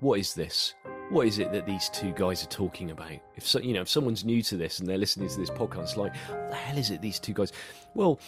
what is this? What is it that these two guys are talking about? If so, you know, if someone's new to this and they're listening to this podcast, like, what the hell is it? These two guys? Well,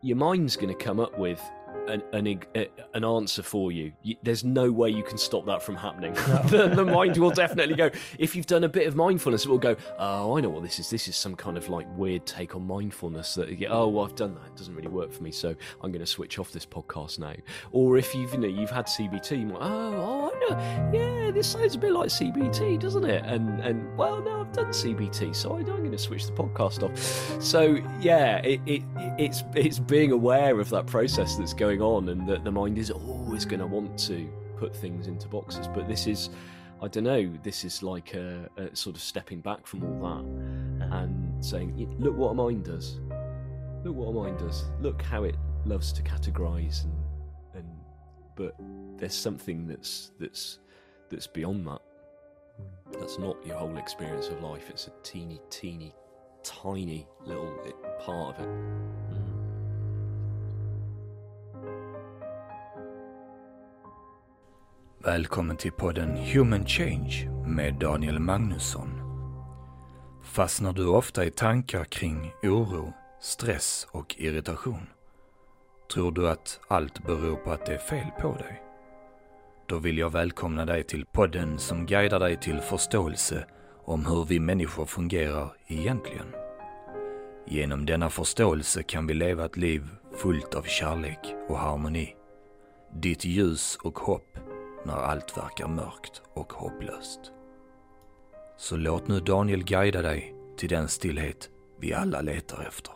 your mind's going to come up with an, an, an answer for you. you. There's no way you can stop that from happening. No. the, the, mind will definitely go. If you've done a bit of mindfulness, it will go, oh, I know what this is. This is some kind of like weird take on mindfulness that, oh, well, I've done that. It doesn't really work for me. So I'm going to switch off this podcast now. Or if you've, you know, you've had CBT, you oh, oh, I know. Yeah, this sounds a bit like CBT, doesn't it? And, and well, no, I've done CBT, so I'm going to switch the podcast off. So yeah, it, it, it's, it's being aware of that process that's going on and that the mind is always going to want to put things into boxes. But this is, I don't know, this is like a, a sort of stepping back from all that uh-huh. and saying, look what a mind does. Look what a mind does. Look how it loves to categorize and but there's something that's that's that's beyond that. That's not your whole experience of life. It's a teeny, teeny, tiny little part of it. Välkommen till podden Human Change med Daniel Magnusson. Fastnar du ofta i tankar kring oro, stress och irritation? Tror du att allt beror på att det är fel på dig? Då vill jag välkomna dig till podden som guidar dig till förståelse om hur vi människor fungerar egentligen. Genom denna förståelse kan vi leva ett liv fullt av kärlek och harmoni. Ditt ljus och hopp när allt verkar mörkt och hopplöst. Så låt nu Daniel guida dig till den stillhet vi alla letar efter.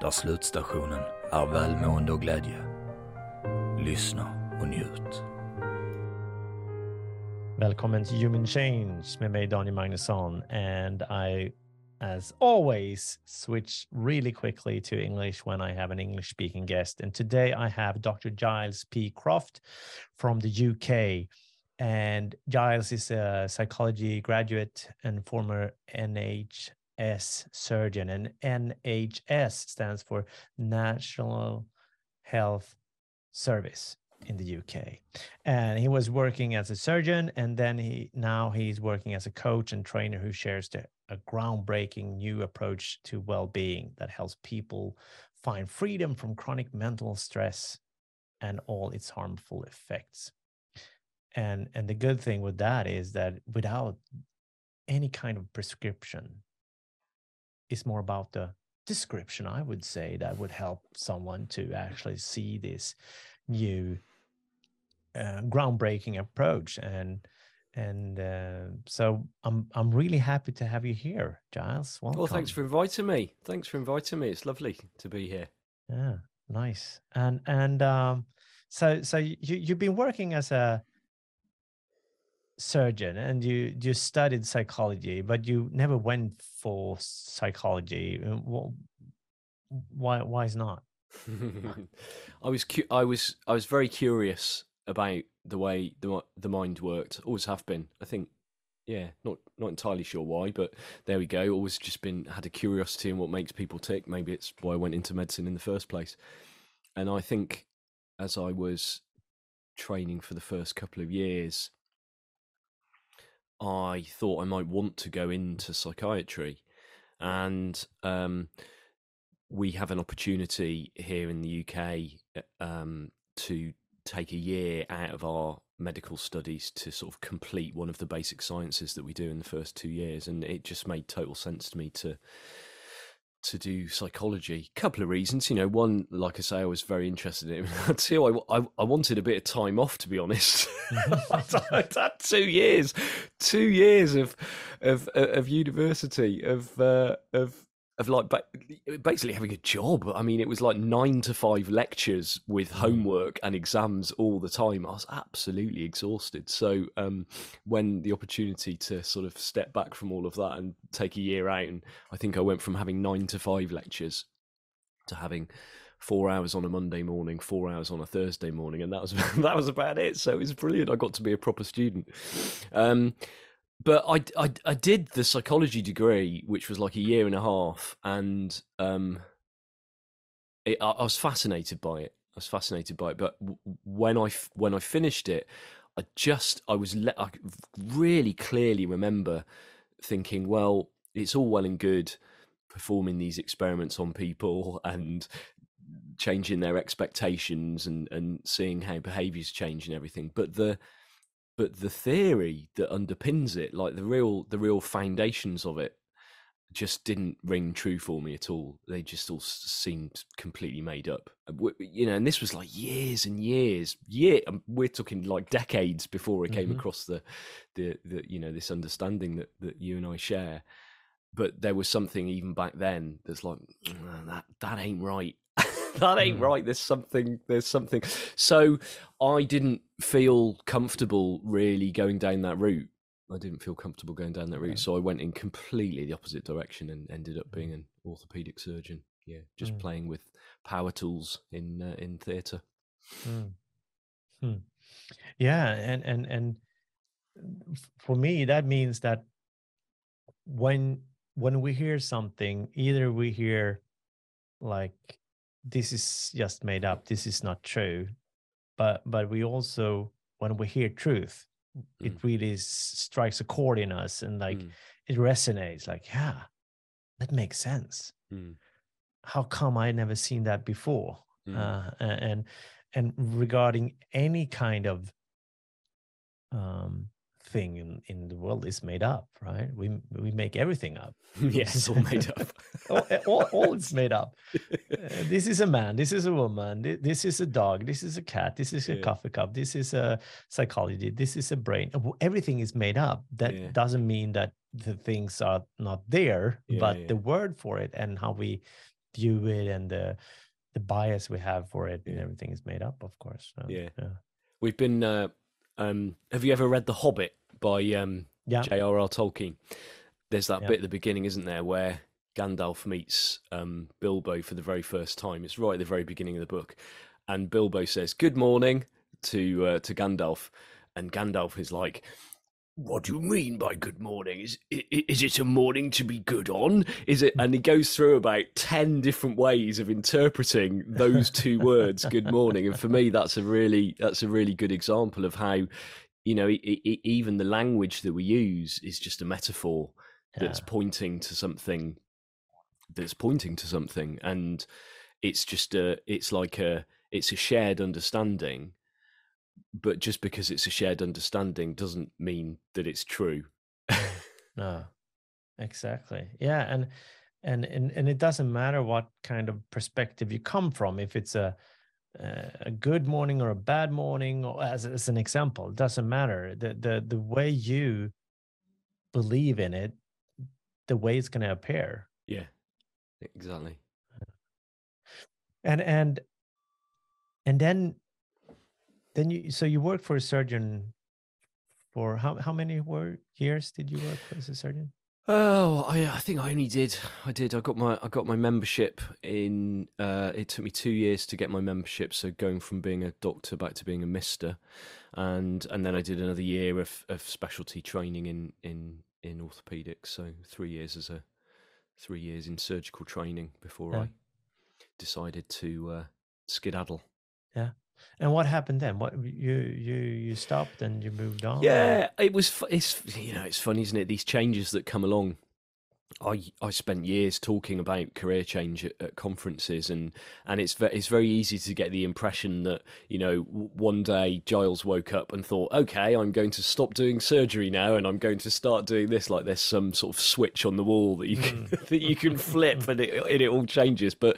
Där slutstationen är välmående och glädje. Lyssna och njut. Välkommen till Human Change med mig Daniel Magnusson and I as always, switch really quickly to English when I have an English speaking guest. And today I have Dr. Giles P. Croft from the UK. And Giles is a psychology graduate and former NHS surgeon. And NHS stands for National Health Service in the UK. And he was working as a surgeon and then he now he's working as a coach and trainer who shares the, a groundbreaking new approach to well-being that helps people find freedom from chronic mental stress and all its harmful effects. And and the good thing with that is that without any kind of prescription, it's more about the description, I would say, that would help someone to actually see this new uh, groundbreaking approach and and uh, so I'm I'm really happy to have you here, Giles. Welcome. Well, thanks for inviting me. Thanks for inviting me. It's lovely to be here. Yeah, nice. And and um, so so you you've been working as a surgeon and you you studied psychology, but you never went for psychology. Uh, why why is not? I was cu- I was I was very curious about the way the the mind worked. Always have been. I think, yeah, not not entirely sure why, but there we go. Always just been had a curiosity in what makes people tick. Maybe it's why I went into medicine in the first place. And I think as I was training for the first couple of years, I thought I might want to go into psychiatry, and um, we have an opportunity here in the UK um, to take a year out of our medical studies to sort of complete one of the basic sciences that we do in the first two years, and it just made total sense to me to to do psychology. Couple of reasons, you know. One, like I say, I was very interested in it. Two, I, I, I wanted a bit of time off, to be honest. I'd had two years, two years of of of university of uh, of of like basically having a job. I mean, it was like nine to five lectures with mm. homework and exams all the time. I was absolutely exhausted. So um, when the opportunity to sort of step back from all of that and take a year out, and I think I went from having nine to five lectures to having four hours on a Monday morning, four hours on a Thursday morning, and that was that was about it. So it was brilliant. I got to be a proper student. Um, but I, I, I did the psychology degree, which was like a year and a half, and um, it, I, I, was fascinated by it. I was fascinated by it. But when I when I finished it, I just I was le- I really clearly remember thinking, well, it's all well and good performing these experiments on people and changing their expectations and and seeing how behaviors change and everything but the but the theory that underpins it like the real the real foundations of it just didn't ring true for me at all. They just all seemed completely made up. You know and this was like years and years year um, we're talking like decades before i came mm-hmm. across the, the the you know this understanding that that you and i share. But there was something even back then that's like mm, that that ain't right that ain't mm. right. There's something. There's something. So I didn't feel comfortable really going down that route. I didn't feel comfortable going down that route, so I went in completely the opposite direction and ended up being an orthopedic surgeon. Yeah, just mm. playing with power tools in uh, in theatre. Mm. Hmm. Yeah, and and and for me, that means that when when we hear something, either we hear like this is just made up this is not true but but we also when we hear truth mm. it really strikes a chord in us and like mm. it resonates like yeah that makes sense mm. how come i never seen that before mm. uh, and and regarding any kind of um thing in, in the world is made up, right? We we make everything up. yes, all made up. all, all, all is made up. Uh, this is a man. This is a woman. This is a dog. This is a cat. This is a yeah. coffee cup. This is a psychology. This is a brain. Everything is made up. That yeah. doesn't mean that the things are not there, yeah, but the word for it and how we view it and the the bias we have for it and everything is made up, of course. So, yeah. We've been. Uh, um, have you ever read The Hobbit? By um, yeah. J.R.R. Tolkien. There's that yeah. bit at the beginning, isn't there, where Gandalf meets um, Bilbo for the very first time. It's right at the very beginning of the book, and Bilbo says "Good morning" to uh, to Gandalf, and Gandalf is like, "What do you mean by good morning? Is is it a morning to be good on? Is it?" And he goes through about ten different ways of interpreting those two words, "good morning." And for me, that's a really that's a really good example of how you know, it, it, even the language that we use is just a metaphor yeah. that's pointing to something that's pointing to something and it's just a it's like a it's a shared understanding but just because it's a shared understanding doesn't mean that it's true. No. Exactly. Yeah and and and, and it doesn't matter what kind of perspective you come from. If it's a a good morning or a bad morning or as, as an example it doesn't matter. The the the way you believe in it the way it's going to appear. Yeah exactly. And and and then then you so you worked for a surgeon for how how many work years did you work as a surgeon Oh, I, I think I only did. I did. I got my I got my membership in. Uh, it took me two years to get my membership. So going from being a doctor back to being a Mister, and and then I did another year of, of specialty training in in in orthopedics. So three years as a three years in surgical training before yeah. I decided to uh, skedaddle. Yeah. And what happened then? What you you you stopped and you moved on? Yeah, it was. It's you know it's funny, isn't it? These changes that come along. I I spent years talking about career change at, at, conferences, and and it's it's very easy to get the impression that you know one day Giles woke up and thought, okay, I'm going to stop doing surgery now, and I'm going to start doing this. Like there's some sort of switch on the wall that you can mm. that you can flip, and it and it all changes. But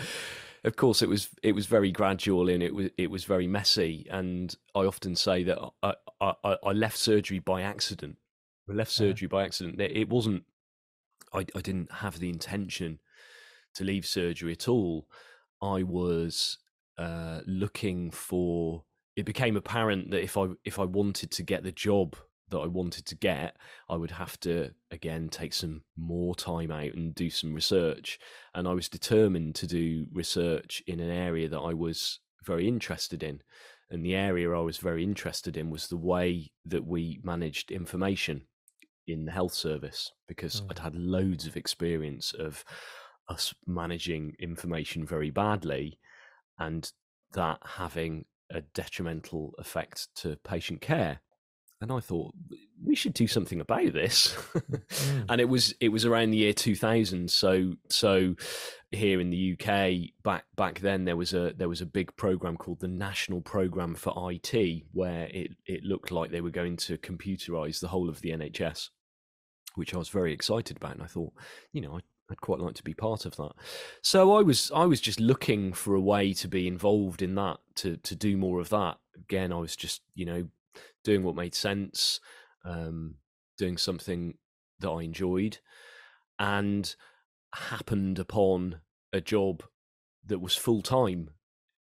of course, it was it was very gradual and it was it was very messy. And I often say that I I, I left surgery by accident. I left surgery yeah. by accident. It wasn't. I I didn't have the intention to leave surgery at all. I was uh, looking for. It became apparent that if I if I wanted to get the job that I wanted to get, I would have to again take some more time out and do some research. And I was determined to do research in an area that I was very interested in. And the area I was very interested in was the way that we managed information in the health service because mm. I'd had loads of experience of us managing information very badly and that having a detrimental effect to patient care and I thought we should do something about this. Mm. and it was it was around the year 2000. So so here in the UK back back then there was a there was a big program called the National Program for IT where it it looked like they were going to computerize the whole of the NHS, which I was very excited about. And I thought, you know, I I'd quite like to be part of that. So I was I was just looking for a way to be involved in that, to to do more of that. Again, I was just you know doing what made sense, um, doing something that I enjoyed, and happened upon a job that was full time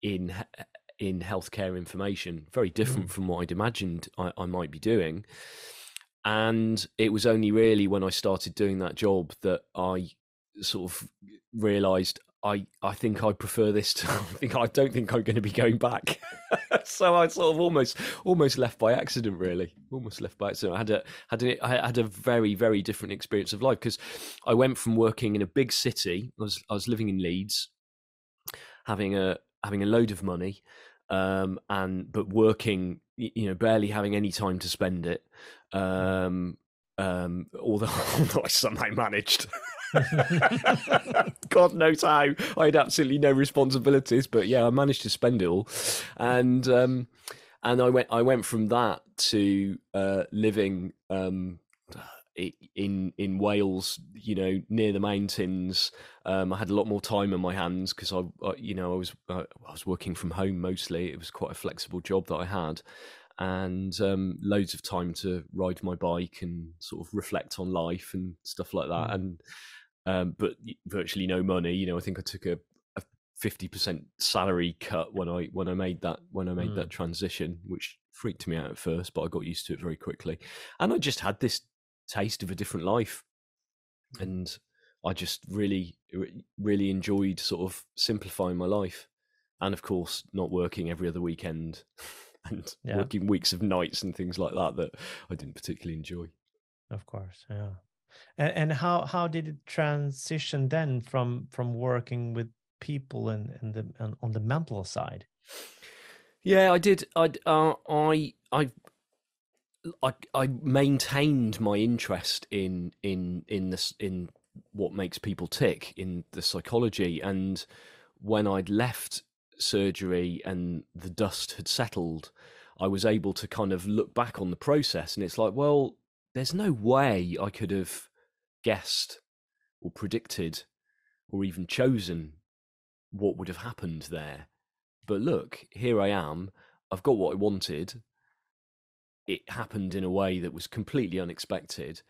in in healthcare information, very different mm. from what I'd imagined I, I might be doing. And it was only really when I started doing that job that I sort of realised I, I think I prefer this to I think I don't think I'm going to be going back. so I sort of almost almost left by accident really. Almost left by accident. I had a had a, I had a very very different experience of life because I went from working in a big city. I was I was living in Leeds having a having a load of money um and but working you know barely having any time to spend it um um although, although I somehow managed God knows how. I had absolutely no responsibilities, but yeah, I managed to spend it all, and um, and I went I went from that to uh, living um, in in Wales, you know, near the mountains. Um, I had a lot more time on my hands because I, I, you know, I was uh, I was working from home mostly. It was quite a flexible job that I had, and um, loads of time to ride my bike and sort of reflect on life and stuff like that. Mm. And um, but virtually no money. You know, I think I took a fifty percent salary cut when I when I made that when I made mm. that transition, which freaked me out at first, but I got used to it very quickly. And I just had this taste of a different life, and I just really really enjoyed sort of simplifying my life, and of course not working every other weekend. and yeah. working weeks of nights and things like that that I didn't particularly enjoy. Of course, yeah. And, and how how did it transition then from from working with people and and the and on the mental side? Yeah, I did. I uh, I I. I, I maintained my interest in in in this in what makes people tick in the psychology and when I'd left surgery and the dust had settled I was able to kind of look back on the process and it's like well there's no way I could have guessed or predicted or even chosen what would have happened there. But look, here I am. I've got what I wanted. It happened in a way that was completely unexpected.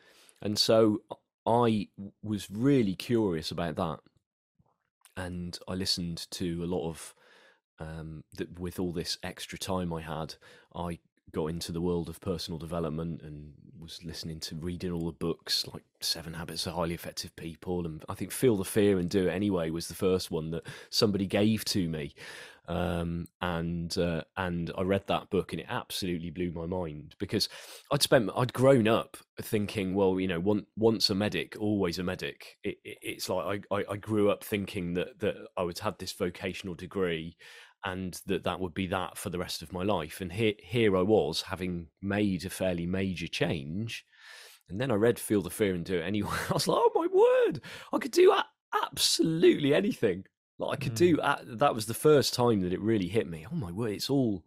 And so I was really curious about that. And I listened to a lot of, um, that with all this extra time I had, I got into the world of personal development and was listening to reading all the books like Seven Habits of Highly Effective People and I think Feel the Fear and Do It Anyway was the first one that somebody gave to me. Um, and uh, and I read that book and it absolutely blew my mind because I'd spent I'd grown up thinking well you know one, once a medic always a medic it, it, it's like I, I, I grew up thinking that that I would have this vocational degree and that that would be that for the rest of my life. And here, here I was having made a fairly major change. And then I read Feel the Fear and Do It Anyway. I was like, oh my word, I could do absolutely anything. Like I could mm. do that was the first time that it really hit me. Oh my word, it's all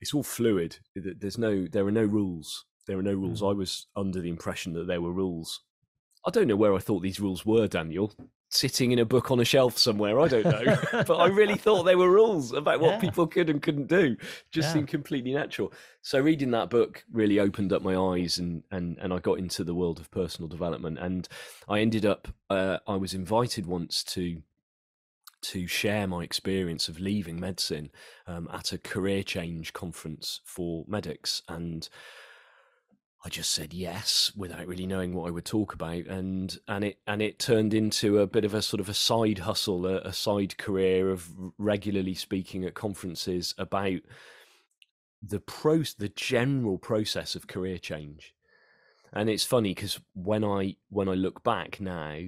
it's all fluid. There's no there are no rules. There are no rules. Mm. I was under the impression that there were rules. I don't know where I thought these rules were, Daniel sitting in a book on a shelf somewhere. I don't know, but I really thought there were rules about what yeah. people could and couldn't do. Just yeah. seemed completely natural. So reading that book really opened up my eyes, and and and I got into the world of personal development. And I ended up, uh, I was invited once to to share my experience of leaving medicine um, at a career change conference for medics and I just said yes without really knowing what I would talk about, and and it and it turned into a bit of a sort of a side hustle, a, a side career of regularly speaking at conferences about the pro the general process of career change. And it's funny because when I when I look back now,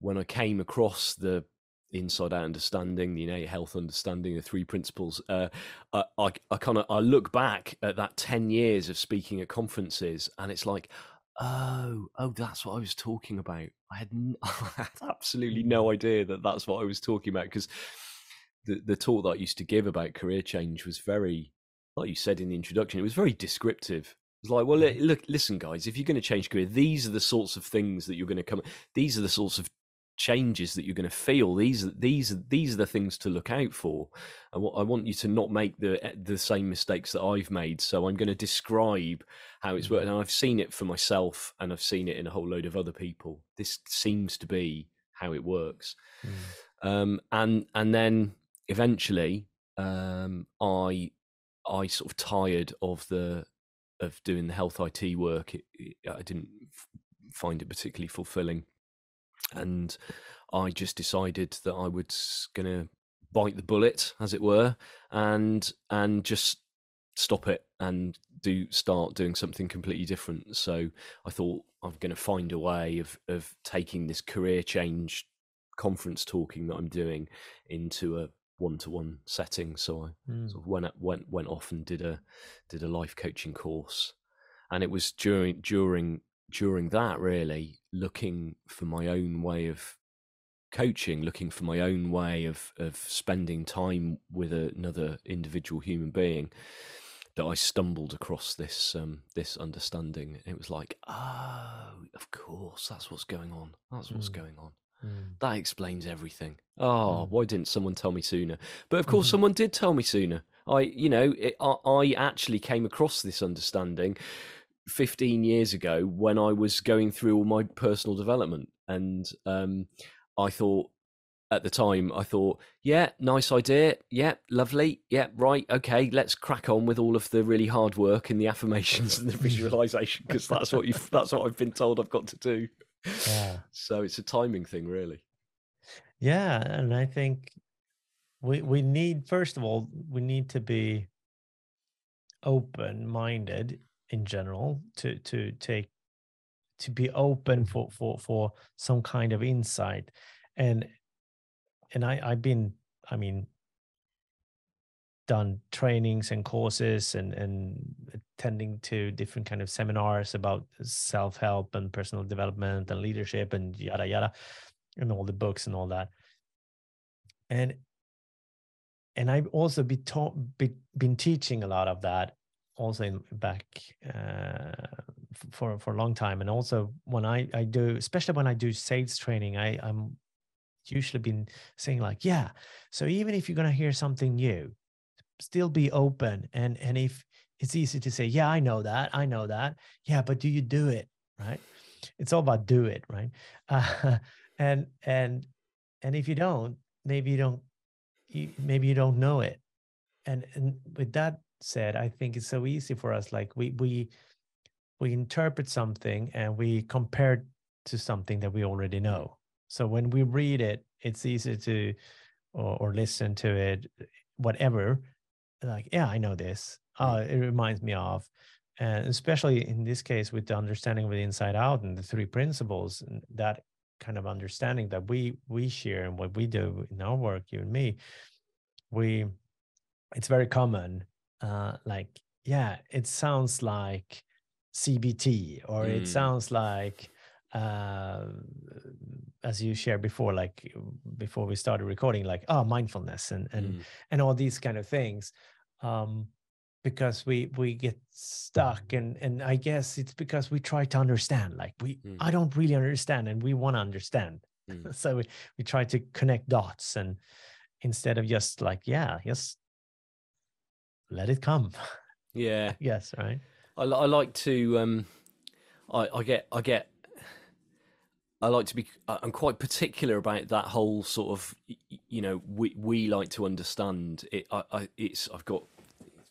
when I came across the inside out understanding, the innate health understanding, the three principles. Uh, I, I, I kind of I look back at that ten years of speaking at conferences, and it's like, oh, oh, that's what I was talking about. I had, n- I had absolutely no idea that that's what I was talking about because the the talk that I used to give about career change was very, like you said in the introduction, it was very descriptive. It's like, well, look, listen, guys, if you're going to change career, these are the sorts of things that you're going to come. These are the sorts of changes that you're going to feel. These are these these are the things to look out for. I want you to not make the eh, the same mistakes that I've made. So I'm going to describe how it's worked. And I've seen it for myself, and I've seen it in a whole load of other people. This seems to be how it works. Mm. Um, and and then eventually, um, I I sort of tired of the of doing the health IT work. It, it, I didn't find it particularly fulfilling, and I just decided that I was going to bite the bullet, as it were, and and just stop it and do start doing something completely different. So I thought I'm going to find a way of of taking this career change conference talking that I'm doing into a one to one setting. So I mm. sort of went went went off and did a did a life coaching course, and it was during during during that really looking for my own way of coaching, looking for my own way of of spending time with another individual human being that I stumbled across this um, this understanding. It was like, oh, of course, that's what's going on. That's what's mm. going on. Mm. That explains everything. Oh, mm. why didn't someone tell me sooner? But of course, mm-hmm. someone did tell me sooner. I, you know, it, I, I actually came across this understanding 15 years ago when I was going through all my personal development. And um, I thought, at the time, I thought, yeah, nice idea. Yeah, lovely. Yeah, right. Okay, let's crack on with all of the really hard work and the affirmations and the visualization because that's what you that's what I've been told I've got to do. Yeah. So it's a timing thing, really. Yeah, and I think we we need first of all we need to be open minded in general to to take to be open mm-hmm. for for for some kind of insight. And and i i've been i mean done trainings and courses and and attending to different kind of seminars about self-help and personal development and leadership and yada yada and all the books and all that. And and i've also been taught be, been teaching a lot of that also in back uh, for for a long time. And also when i i do especially when i do sales training i i'm usually been saying like yeah so even if you're going to hear something new still be open. And and if it's easy to say yeah i know that i know that. Yeah but do you do it? Right? It's all about do it right? Uh, and and and if you don't maybe you don't you, maybe you don't know it. And and with that said i think it's so easy for us like we we we interpret something and we compare it to something that we already know. So when we read it it's easy to or, or listen to it whatever like yeah i know this. Oh it reminds me of and especially in this case with the understanding of the inside out and the three principles that kind of understanding that we we share and what we do in our work you and me we it's very common uh like yeah it sounds like cbt or mm. it sounds like uh, as you shared before, like before we started recording, like oh mindfulness and and mm. and all these kind of things, um, because we we get stuck and and I guess it's because we try to understand. Like we mm. I don't really understand, and we want to understand, mm. so we we try to connect dots and instead of just like yeah, just let it come. Yeah. yes. Right. I, I like to um, I I get I get I like to be. I'm quite particular about that whole sort of. You know, we we like to understand it. I, I it's. I've got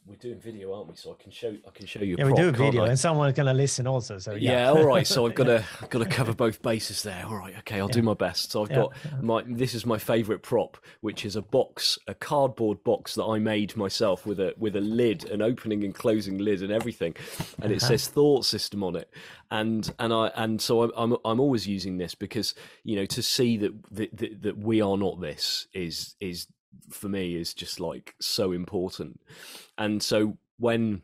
we're doing video, aren't we? So I can show I can show you. Yeah, prop, we do a video, I? and someone's gonna listen also. So yeah, Yeah, all right. So I've got to got to cover both bases there. All right, okay, I'll do my best. So I've Yeah, got my this is my favourite prop, which is a box, a cardboard box that I made myself with a with a lid, an opening and closing lid, and everything, and it Uh-huh. says thought system on it, and and I and so I'm I'm, I'm always using this because you know to see that that, that that we are not this is is for me is just like so important, and so when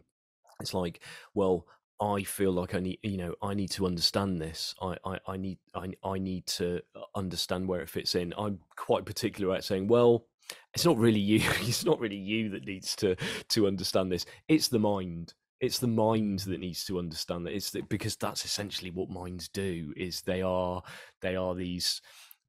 it's like well I feel like I need, you know, I need to understand this. I, I, I need, I, I need to uh, understand where it fits in. I'm quite particular at saying, well, it's not really you. It's not really you that needs to to understand this. It's the mind. It's the mind that needs to understand that. It's the, because that's essentially what minds do. Is they are they are these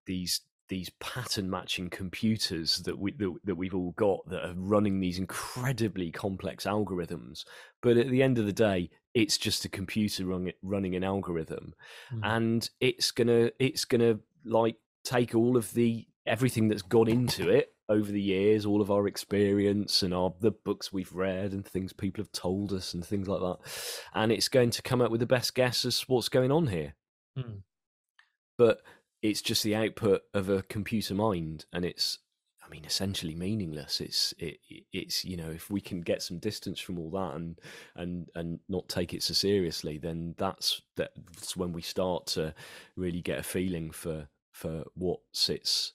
these these pattern matching computers that we that, that we've all got that are running these incredibly complex algorithms but at the end of the day it's just a computer run, running an algorithm Mhm. and it's gonna it's gonna like take all of the everything that's gone into it over the years all of our experience and our the books we've read and things people have told us and things like that and it's going to come up with the best guess as what's going on here Mm. but it's just the output of a computer mind and it's i mean essentially meaningless it's it, it- it's you know if we can get some distance from all that and and and not take it so seriously then that's that's when we start to really get a feeling for for what sits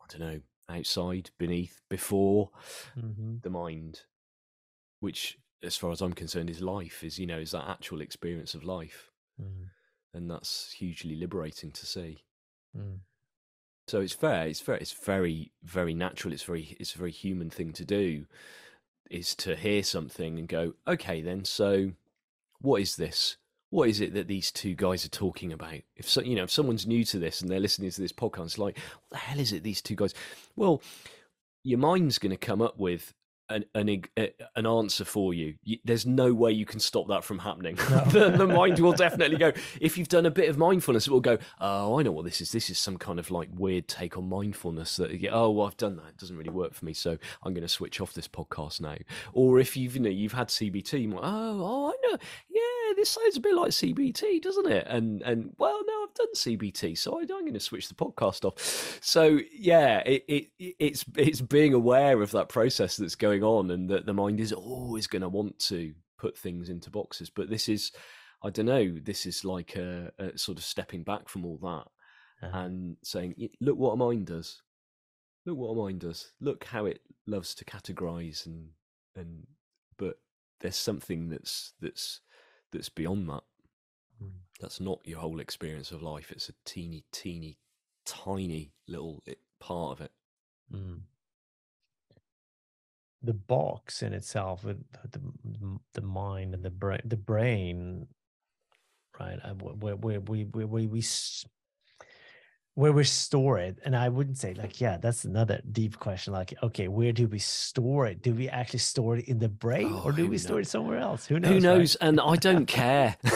i don't know outside beneath before Mhm. the mind which as far as i'm concerned is life is you know is that actual experience of life Mm. and that's hugely liberating to see Mm. so it's fair it's fair it's very very natural it's very it's a very human thing to do is to hear something and go okay then so what is this? What is it that these two guys are talking about? If so you know if someone's new to this and they're listening to this podcast like what the hell is it these two guys? Well your mind's going to come up with an an, an answer for you. you. There's no way you can stop that from happening. the, the mind will definitely go. If you've done a bit of mindfulness, it will go. Oh, I know what this is. This is some kind of like weird take on mindfulness. That oh, well, I've done that. It doesn't really work for me, so I'm going to switch off this podcast now. Or if you've you know you've had CBT, might, oh, oh, I know. Yeah, this sounds a bit like CBT, doesn't it? And and well, no, done CBT, so I, I'm going to switch the podcast off. So yeah, it, it it's it's being aware of that process that's going on, and that the mind is always going to want to put things into boxes. But this is, I don't know, this is like a, a sort of stepping back from all that Uh-huh. and saying, look what a mind does. Look what a mind does. Look how it loves to categorize and and but there's something that's that's that's beyond that. That's not your whole experience of life. It's a teeny, teeny, tiny little part of it. Mm. The box in itself, with the the, mind and the brain, the brain, right? uh, wh- Where we we we s- where we store it, and I wouldn't say like, yeah, that's another deep question. Like, okay, where do we store it? Do we actually store it in the brain, Oh, or do we store it somewhere else? Who knows? Who right? knows? And I don't care. I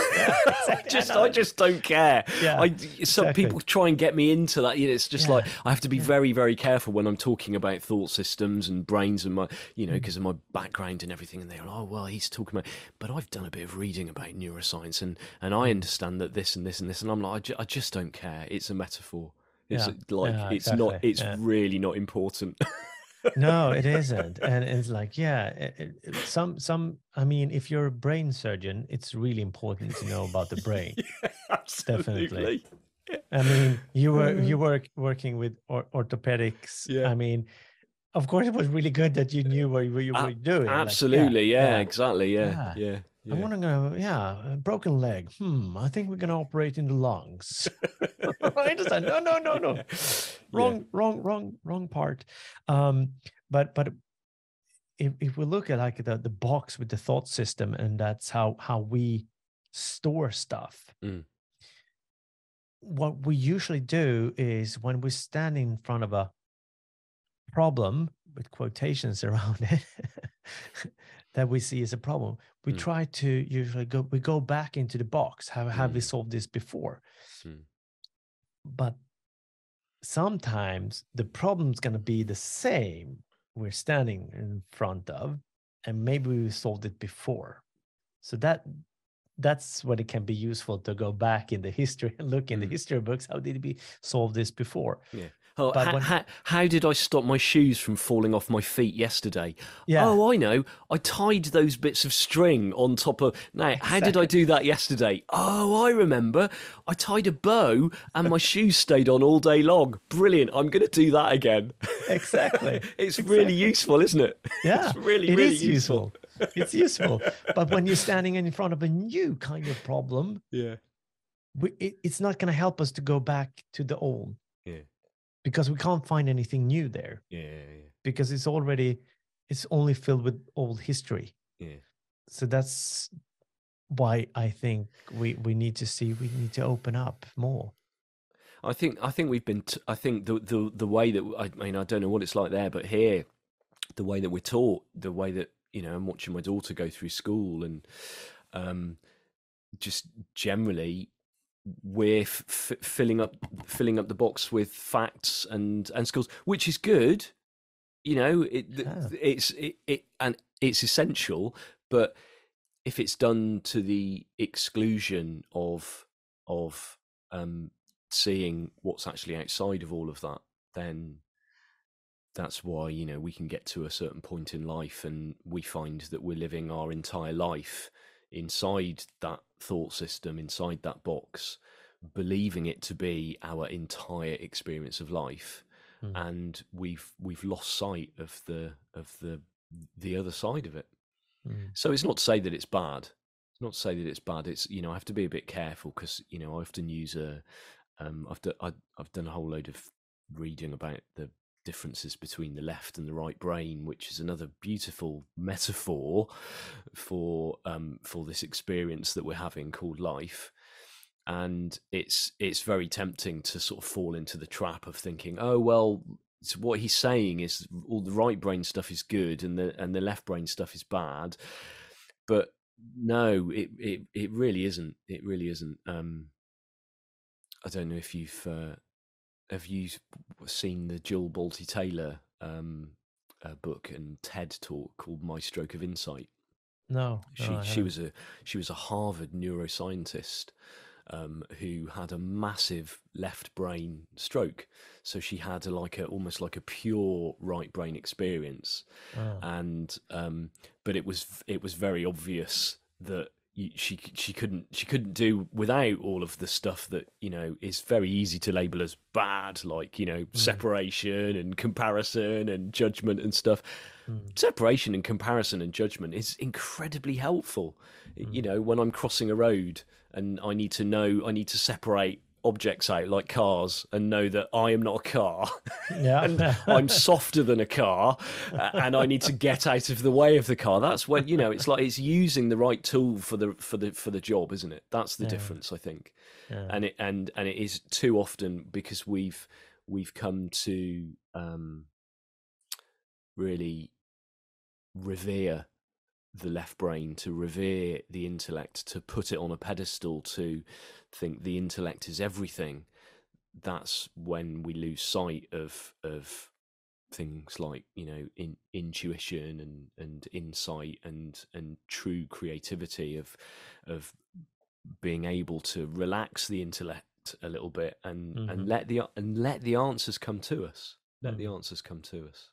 exactly, I just, know. I just don't care. Yeah, I, some exactly. people try and get me into that. You know, it's just Yeah, like I have to be yeah. very, very careful when I'm talking about thought systems and brains and my, you know, Mm. because of my background and everything. And they're like, oh well, he's talking about, but I've done a bit of reading about neuroscience and and Mm. I understand that this and this and this, and I'm like, I, ju- I just don't care. It's a metaphor. It's Yeah, like yeah, it's not. It's yeah. really not important. no it isn't and it's like yeah it, it- some some i mean if you're a brain surgeon it's really important to know about the brain Absolutely. i mean you were uh, you were working with or- orthopedics Yeah. i mean of course it was really good that you knew what you, were doing like, Absolutely. yeah, Exactly. Yeah. Yeah. Yeah. I want to go, yeah, a broken leg. Hmm, I think we're going to operate in the lungs. right? It's like, no, no, no, no. Yeah. wrong wrong wrong wrong part um but but if, if we look at like the the box with the thought system and that's how how we store stuff Mm. what we usually do is when we stand in front of a problem with quotations around it that we see as a problem we Mm. try to usually go we go back into the box have have we Mm. solved this before Mm. but sometimes the problem's going to be the same we're standing in front of and maybe we solved it before. So that that's when it can be useful to go back in the history and look in the Mm. history books. How did we solve this before? Oh, ha- when- how did I stop my shoes from falling off my feet yesterday? Yeah. Oh, I know. I tied those bits of string on top of. Now, how did I do that yesterday? Oh, I remember. I tied a bow and my shoes stayed on all day long. Brilliant. I'm going to do that again. Exactly. it's really useful, isn't it? Yeah, It's really, it really is useful. it's useful. But when you're standing in front of a new kind of problem, Yeah. we, it, it's not going to help us to go back to the old. Because we can't find anything new there Yeah. Yeah. because it's already it's only filled with old history. Yeah. So that's why I think we we need to see we need to open up more. I think I think we've been. T- I think the the the way that I mean I don't know what it's like there, but here, the way that we're taught, the way that you know, I'm watching my daughter go through school, and um, just generally, we're f- f- filling up filling up the box with facts and and skills, which is good. You know, it Yeah. it's it, it and it's essential, but if it's done to the exclusion of of um seeing what's actually outside of all of that, then that's why you know we can get to a certain point in life and we find that we're living our entire life inside that thought system, inside that box, believing it to be our entire experience of life, Mm. and we've we've lost sight of the of the the other side of it. Mm. So it's not to say that it's bad. It's not to say that it's bad. It's you know I have to be a bit careful because you know I often use a um I've done I, I've done a whole load of reading about the differences between the left and the right brain, which is another beautiful metaphor for um for this experience that we're having called life. And it's it's very tempting to sort of fall into the trap of thinking, oh well, so what he's saying is all the right brain stuff is good and the and the left brain stuff is bad. But no it it, it really isn't. It really isn't. Um i don't know if you've uh, have you seen the jill bolte taylor um uh, book and ted talk called my stroke of insight No, she no, she was a she was a Harvard neuroscientist um, who had a massive left brain stroke. So she had a, like a almost like a pure right brain experience, Oh. and um, but it was it was very obvious that she she couldn't she couldn't do without all of the stuff that you know is very easy to label as bad, like you know separation and comparison and judgment and stuff. Mm. separation and comparison and judgment is incredibly helpful. You know when i'm crossing a road and i need to know i need to separate objects out like cars and know that i am not a car Yeah. and i'm softer than a car uh, and i need to get out of the way of the car that's when you know it's like it's using the right tool for the for the for the job isn't it that's the Yeah. difference i think Yeah. and it and and it is too often because we've we've come to um really revere the left brain to revere the intellect to put it on a pedestal to think the intellect is everything that's when we lose sight of of things like you know in, intuition and and insight and and true creativity of of being able to relax the intellect a little bit and Mhm. and let the and let the answers come to us let the Mhm. answers come to us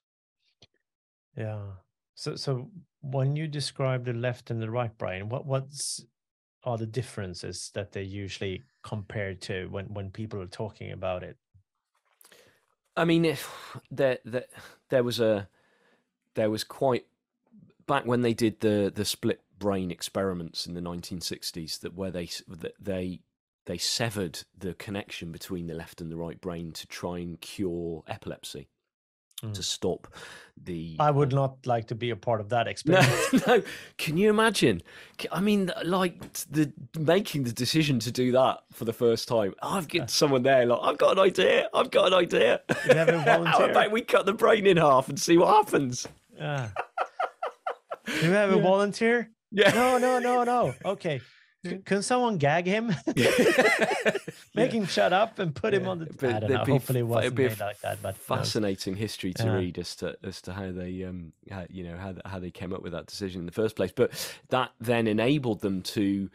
Yeah. So so when you describe the left and the right brain, what what's are the differences that they usually compare to when when people are talking about it? I mean, if there, there, there was a, there was quite back when they did the the split brain experiments in the 1960s that where they that they they severed the connection between the left and the right brain to try and cure epilepsy, Mm. to stop the. I would uh, not like to be a part of that No, no. Can you imagine? I mean, like the making the decision to do that for the first time. I've uh. got someone there. Like, I've got an idea. I've got an idea. You have a How volunteer? about we cut the brain in half and see what happens? Yeah. Uh. Do you have a Yeah. volunteer? Yeah. No, no, no, no. Okay. C- Can someone gag him? Make him shut up and put him on the. but I don't know. be Hopefully, it wasn't be made like that. But fascinating history to Yeah. read as to as to how they um how, you know how how they came up with that decision in the first place. But that then enabled them to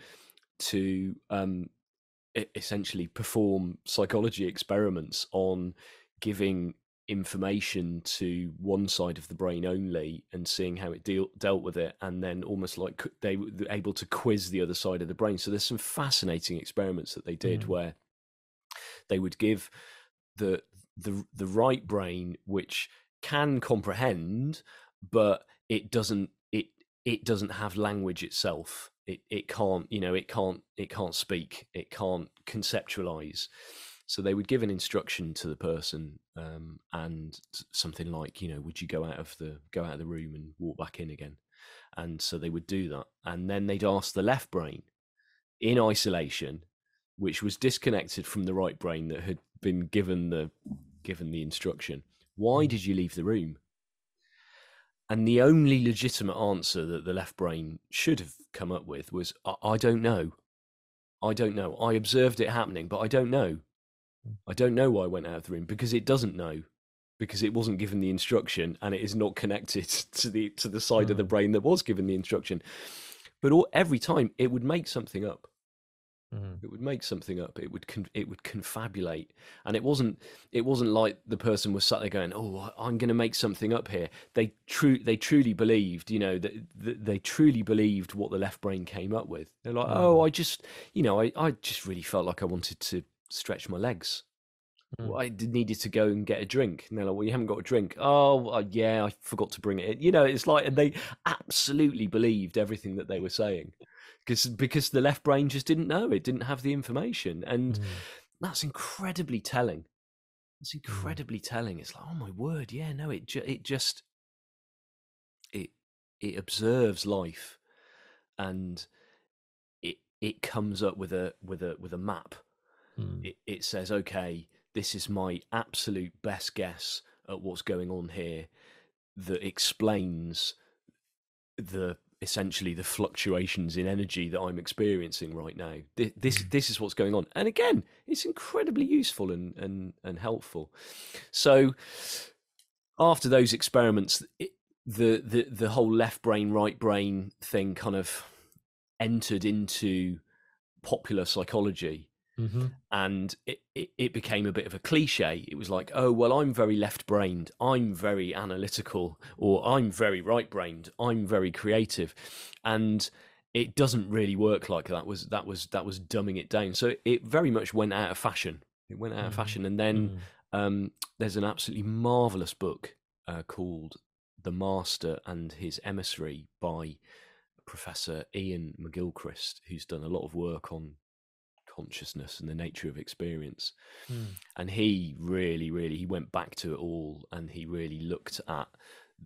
to um essentially perform psychology experiments on giving information to one side of the brain only and seeing how it deal, dealt with it and then almost like they were able to quiz the other side of the brain. So there's some fascinating experiments that they did Mm. where they would give the the the right brain which can comprehend but it doesn't it it doesn't have language itself. It it can't you know it can't it can't speak. It can't conceptualize so they would give an instruction to the person um, and something like you know would you go out of the go out of the room and walk back in again and so they would do that and then they'd ask the left brain in isolation which was disconnected from the right brain that had been given the given the instruction why Mm. did you leave the room and the only legitimate answer that the left brain should have come up with was i, I don't know i don't know i observed it happening but i don't know. I don't know why i went out of the room because it doesn't know because it wasn't given the instruction and it is not connected to the to the side of the Mm. brain that was given the instruction. But all, every time it would make something up. Mhm. it would make something up. It would con- it would confabulate. And it wasn't it wasn't like the person was sat there going oh i'm going to make something up here. They true they truly believed you know that, that they truly believed what the left brain came up with. They're like oh i just you know i i just really felt like i wanted to stretch my legs Mm. I needed to go and get a drink. And they're like, well, you haven't got a drink. Oh, uh, yeah, I forgot to bring it. You know, it's like, and they absolutely believed everything that they were saying because because the left brain just didn't know. It didn't have the information. And Mhm. that's incredibly telling. It's incredibly telling. It's like, oh my word, yeah, no, it ju- it just it it observes life, and it it comes up with a with a with a map. Mm. It it says, okay, this is my absolute best guess at what's going on here, that explains the essentially the fluctuations in energy that I'm experiencing right now. This this, Mhm. this is what's going on, and again, it's incredibly useful and and and helpful. So after those experiments, it, the the the whole left brain right brain thing kind of entered into popular psychology Mhm. and it, it, it became a bit of a cliche. It was like, oh, well, I'm very left brained, I'm very analytical, or I'm very right brained, I'm very creative. And it doesn't really work like that. Was that was that was dumbing it down. So it very much went out of fashion. It went out of Mhm. fashion. And then Mhm. um, there's an absolutely marvelous book uh, called The Master and His Emissary by Professor Iain McGilchrist, who's done a lot of work on consciousness and the nature of experience. Mm. And he really, really, he went back to it all, and he really looked at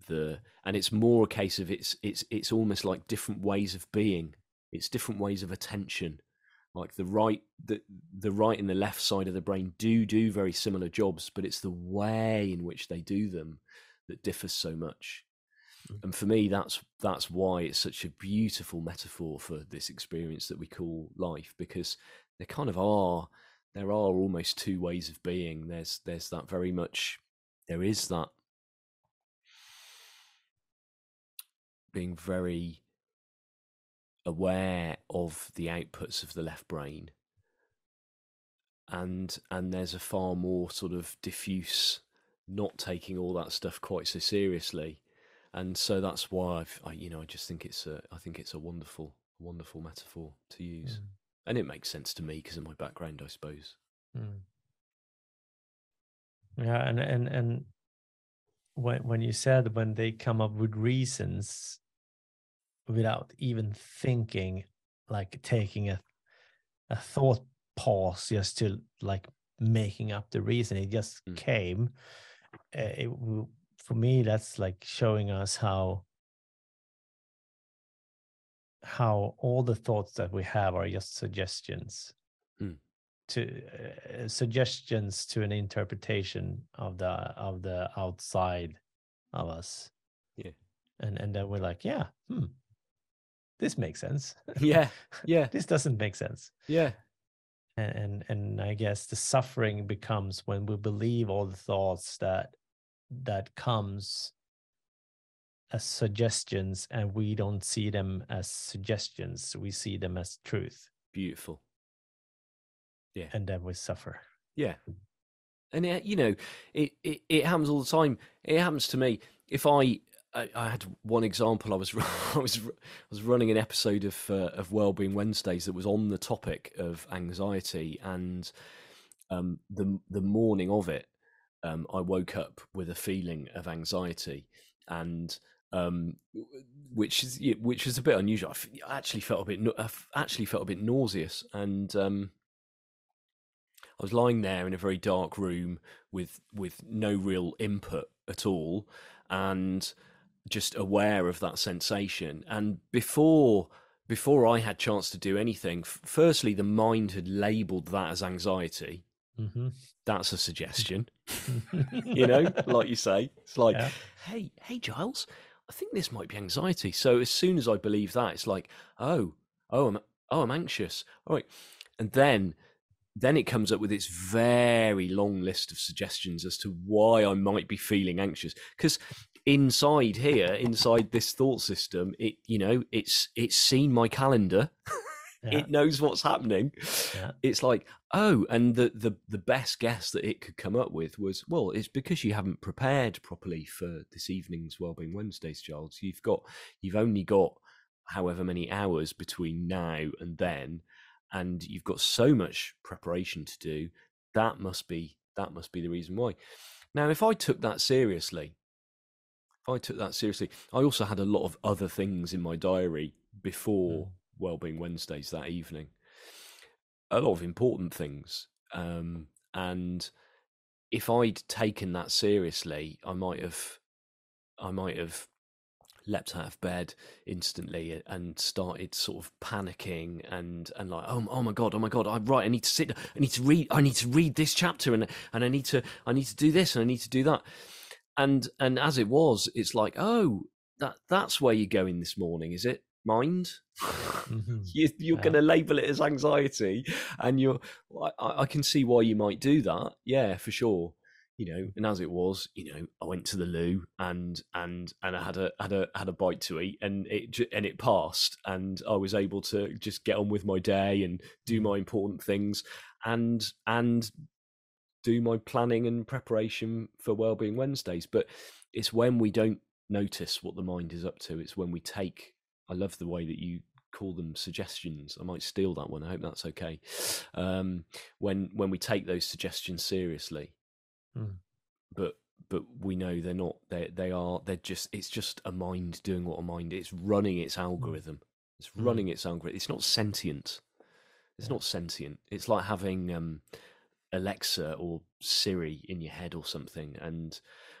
the. And it's more a case of it's it's it's almost like different ways of being. It's different ways of attention. Like the right, the the right and the left side of the brain do do very similar jobs, but it's the way in which they do them that differs so much. Mm. And for me, that's that's why it's such a beautiful metaphor for this experience that we call life, because there kind of are there are almost two ways of being. There's there's that very much there is that being very aware of the outputs of the left brain and and there's a far more sort of diffuse not taking all that stuff quite so seriously and so that's why I've I, you know I just think it's a I think it's a wonderful wonderful metaphor to use Mm. And it makes sense to me because of my background I suppose Mm. Yeah, and and and when when you said when they come up with reasons without even thinking, like taking a a thought pause just to like making up the reason, it just Mm. came. Uh, it for me, that's like showing us how how all the thoughts that we have are just suggestions Mm. to uh, suggestions to an interpretation of the of the outside of us Yeah. and and then we're like yeah hmm this makes sense. Yeah, yeah, this doesn't make sense. yeah, And, and and I guess the suffering becomes when we believe all the thoughts that that comes as suggestions and we don't see them as suggestions. We see them as truth. beautiful. Yeah and then we suffer. Yeah. And it, you know, it, it, it happens all the time. It happens to me. If I, I, I had one example. I was I was I was running an episode of uh, of Wellbeing Wednesdays that was on the topic of anxiety, and um, the the morning of it, um, I woke up with a feeling of anxiety, and um, which is which is a bit unusual. I actually felt a bit I actually felt a bit nauseous, and um, I was lying there in a very dark room with with no real input at all, and just aware of that sensation. And before before I had chance to do anything, firstly, the mind had labelled that as anxiety. Mhm. That's a suggestion, you know, like you say. It's like, Yeah. hey, hey, Giles, I think this might be anxiety. So as soon as I believe that, it's like, oh, oh, I'm, oh, I'm anxious. All right, and then, then it comes up with its very long list of suggestions as to why I might be feeling anxious. Because inside here, inside this thought system, it, you know, it's it's seen my calendar. Yeah. It knows what's happening. Yeah. It's like, oh, and the, the the best guess that it could come up with was, well, it's because you haven't prepared properly for this evening's Wellbeing Wednesdays, Giles. You've got you've only got however many hours between now and then, and you've got so much preparation to do. That must be that must be the reason why. Now, if I took that seriously, if I took that seriously, I also had a lot of other things in my diary before hmm. Wellbeing Wednesdays that evening. A lot of important things. Um, and if I'd taken that seriously, I might have, I might have leapt out of bed instantly and started sort of panicking and and like oh, oh my god oh my god I'm right I need to sit I need to read I need to read this chapter and and I need to I need to do this and I need to do that and and as it was it's like oh that that's where you're going this morning is it mind. Mhm. you, you're Yeah. going to label it as anxiety and you're I, I can see why you might do that. Yeah for sure. You know and as it was you know i went to the loo and and and i had a had a had a bite to eat and it and it passed and i was able to just get on with my day and do my important things and and do my planning and preparation for wellbeing wednesdays. But it's when we don't notice what the mind is up to it's when we take i love the way that you call them suggestions. I might steal that one. I hope that's okay. Um when when we take those suggestions seriously Mm. but but we know they're not they they are they're just it's just a mind doing what a mind it's running its algorithm. It's Mm. running its algorithm it's not sentient. It's Yeah. not sentient. It's like having um alexa or siri in your head or something and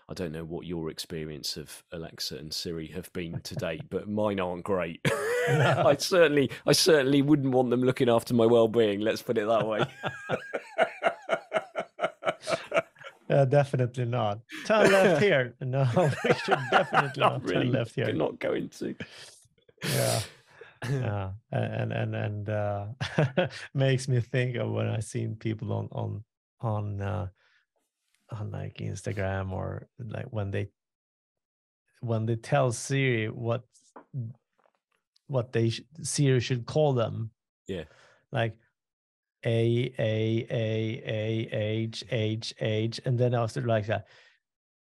i don't know what your experience of alexa and siri have been to date but mine aren't great. I certainly i certainly wouldn't want them looking after my well-being let's put it that way. Yeah, definitely not. Turn left here. No, we should definitely not not really. turn left here. not going to. Yeah, yeah, and and and uh, makes me think of when I seen people on on on uh, on like Instagram or like when they when they tell Siri what what they sh- Siri should call them. Yeah. like A A A A H H H, and then after like that,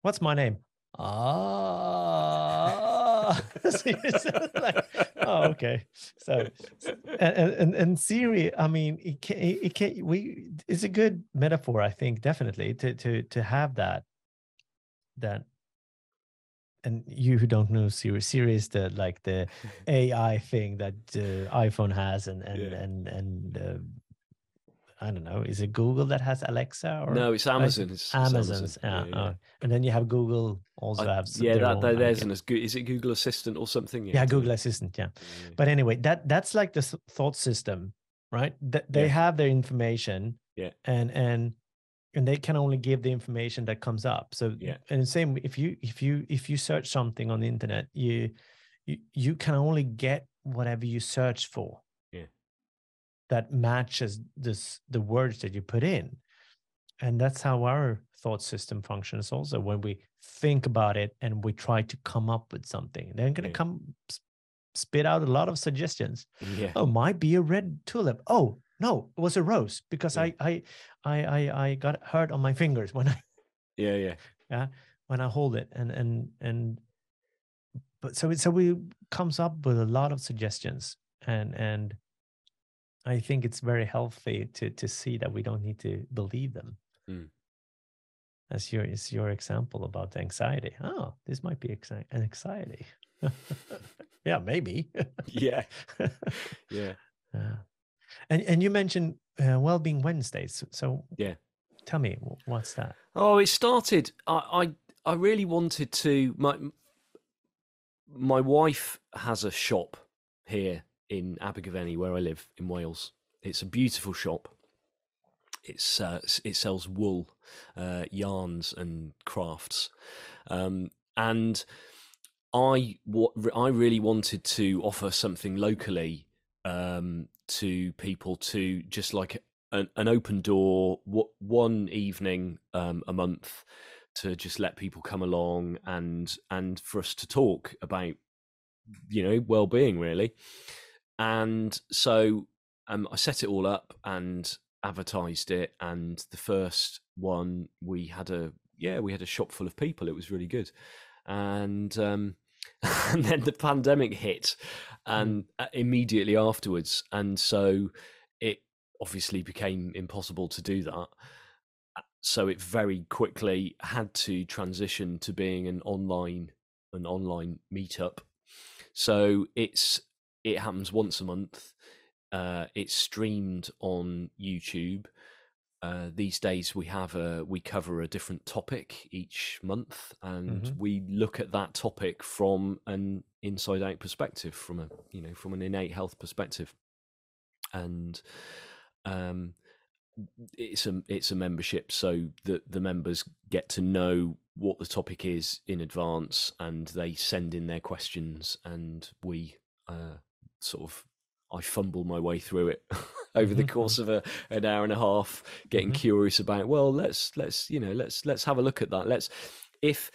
what's my name? Ah, So like, oh, okay. So, and, and and Siri, I mean, it can, it can we. It's a good metaphor, I think, definitely to to to have that. That. And you who don't know Siri, Siri is the like the AI thing that uh, iPhone has, and and Yeah. and and uh, I don't know. Is it Google that has Alexa or no it's amazon it's, Amazon's? Amazon. yeah, oh. and then you have Google also I- have yeah, that, that there's an is it google assistant or something yeah it's- Google Assistant yeah. yeah. But anyway, that that's like the thought system, right? That they Yeah. have their information, Yeah. and and and they can only give the information that comes up. So Yeah. and the same if you if you if you search something on the internet, you you you can only get whatever you search for Yeah. That matches this the words that you put in and that's how our thought system functions also when we think about it and we try to come up with something they're going to come spit out a lot of suggestions Yeah. oh might be a red tulip oh no it was a rose because Yeah. I, I i i i got hurt on my fingers when i yeah Yeah. Yeah. when i hold it and and and but so it so we comes up with a lot of suggestions and and i think it's very healthy to to see that we don't need to believe them Mm. as your is your example about anxiety oh this might be exi- an anxiety yeah maybe Yeah. Yeah. Yeah. And and you mentioned uh, well-being Wednesdays. So Yeah. tell me what's that? Oh, it started. I, I, I really wanted to. My, my wife has a shop here in Abergavenny, where I live in Wales. It's a beautiful shop. It's uh, it sells wool, uh, yarns, and crafts, um, and I what I really wanted to offer something locally um, to people to just like an, an open door what one evening um, a month to just let people come along and and for us to talk about you know well-being really and so um, i set it all up and advertised it and the first one we had a yeah we had a shop full of people. It was really good. And um and then the pandemic hit and uh, immediately afterwards. And so it obviously became impossible to do that. Uh, so it very quickly had to transition to being an online an online meetup. So it's it happens once a month uh it's streamed on youtube uh, these days we have a we cover a different topic each month and Mhm. we look at that topic from an inside out perspective from a you know from an innate health perspective and um it's a it's a membership so that the members get to know what the topic is in advance and they send in their questions and we uh sort of I fumble my way through it over the Mhm. course of a an hour and a half, getting Mhm. curious about. Well, let's let's you know let's let's have a look at that. Let's if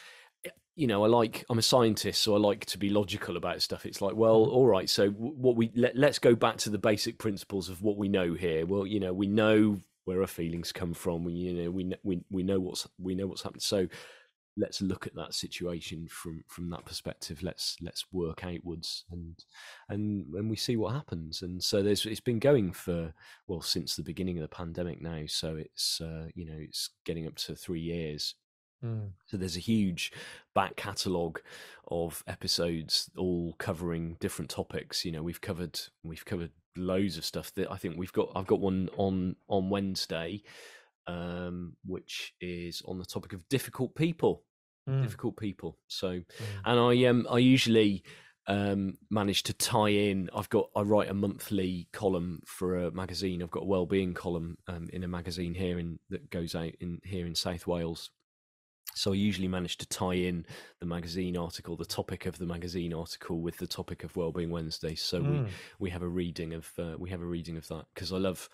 you know I like I'm a scientist, so I like to be logical about stuff. It's like, well, all right, so what we let, let's go back to the basic principles of what we know here. Well, you know, we know where our feelings come from. We you know we we we know what's we know what's happened. So let's look at that situation from from that perspective. Let's let's work outwards and and and we see what happens. And so there's it's been going for well since the beginning of the pandemic now. So it's uh, you know it's getting up to 3 years. Mm. so there's a huge back catalogue of episodes all covering different topics. You know we've covered we've covered loads of stuff that i think we've got i've got one on on wednesday um which is on the topic of difficult people Mm. difficult people so Mm. and i um i usually um manage to tie in i've got i write a monthly column for a magazine i've got a well-being column um, in a magazine here in that goes out in here in south wales so i usually manage to tie in the magazine article the topic of the magazine article with the topic of wellbeing wednesday so we Mm. we have a reading of uh, we have a reading of that because I love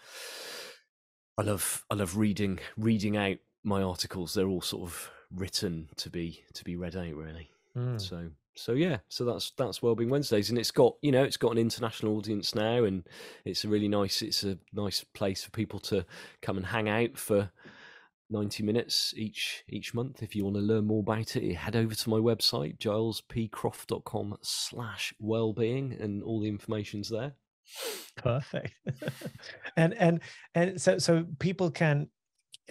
I love I love reading reading out my articles. They're all sort of written to be to be read out really. Mm. So so yeah, so that's that's Wellbeing Wednesdays, and it's got you know it's got an international audience now, and it's a really nice it's a nice place for people to come and hang out for. 90 minutes each each month if you want to learn more about it head over to my website gilespcroft.com slash wellbeing and all the information's there Perfect. and and and so so people can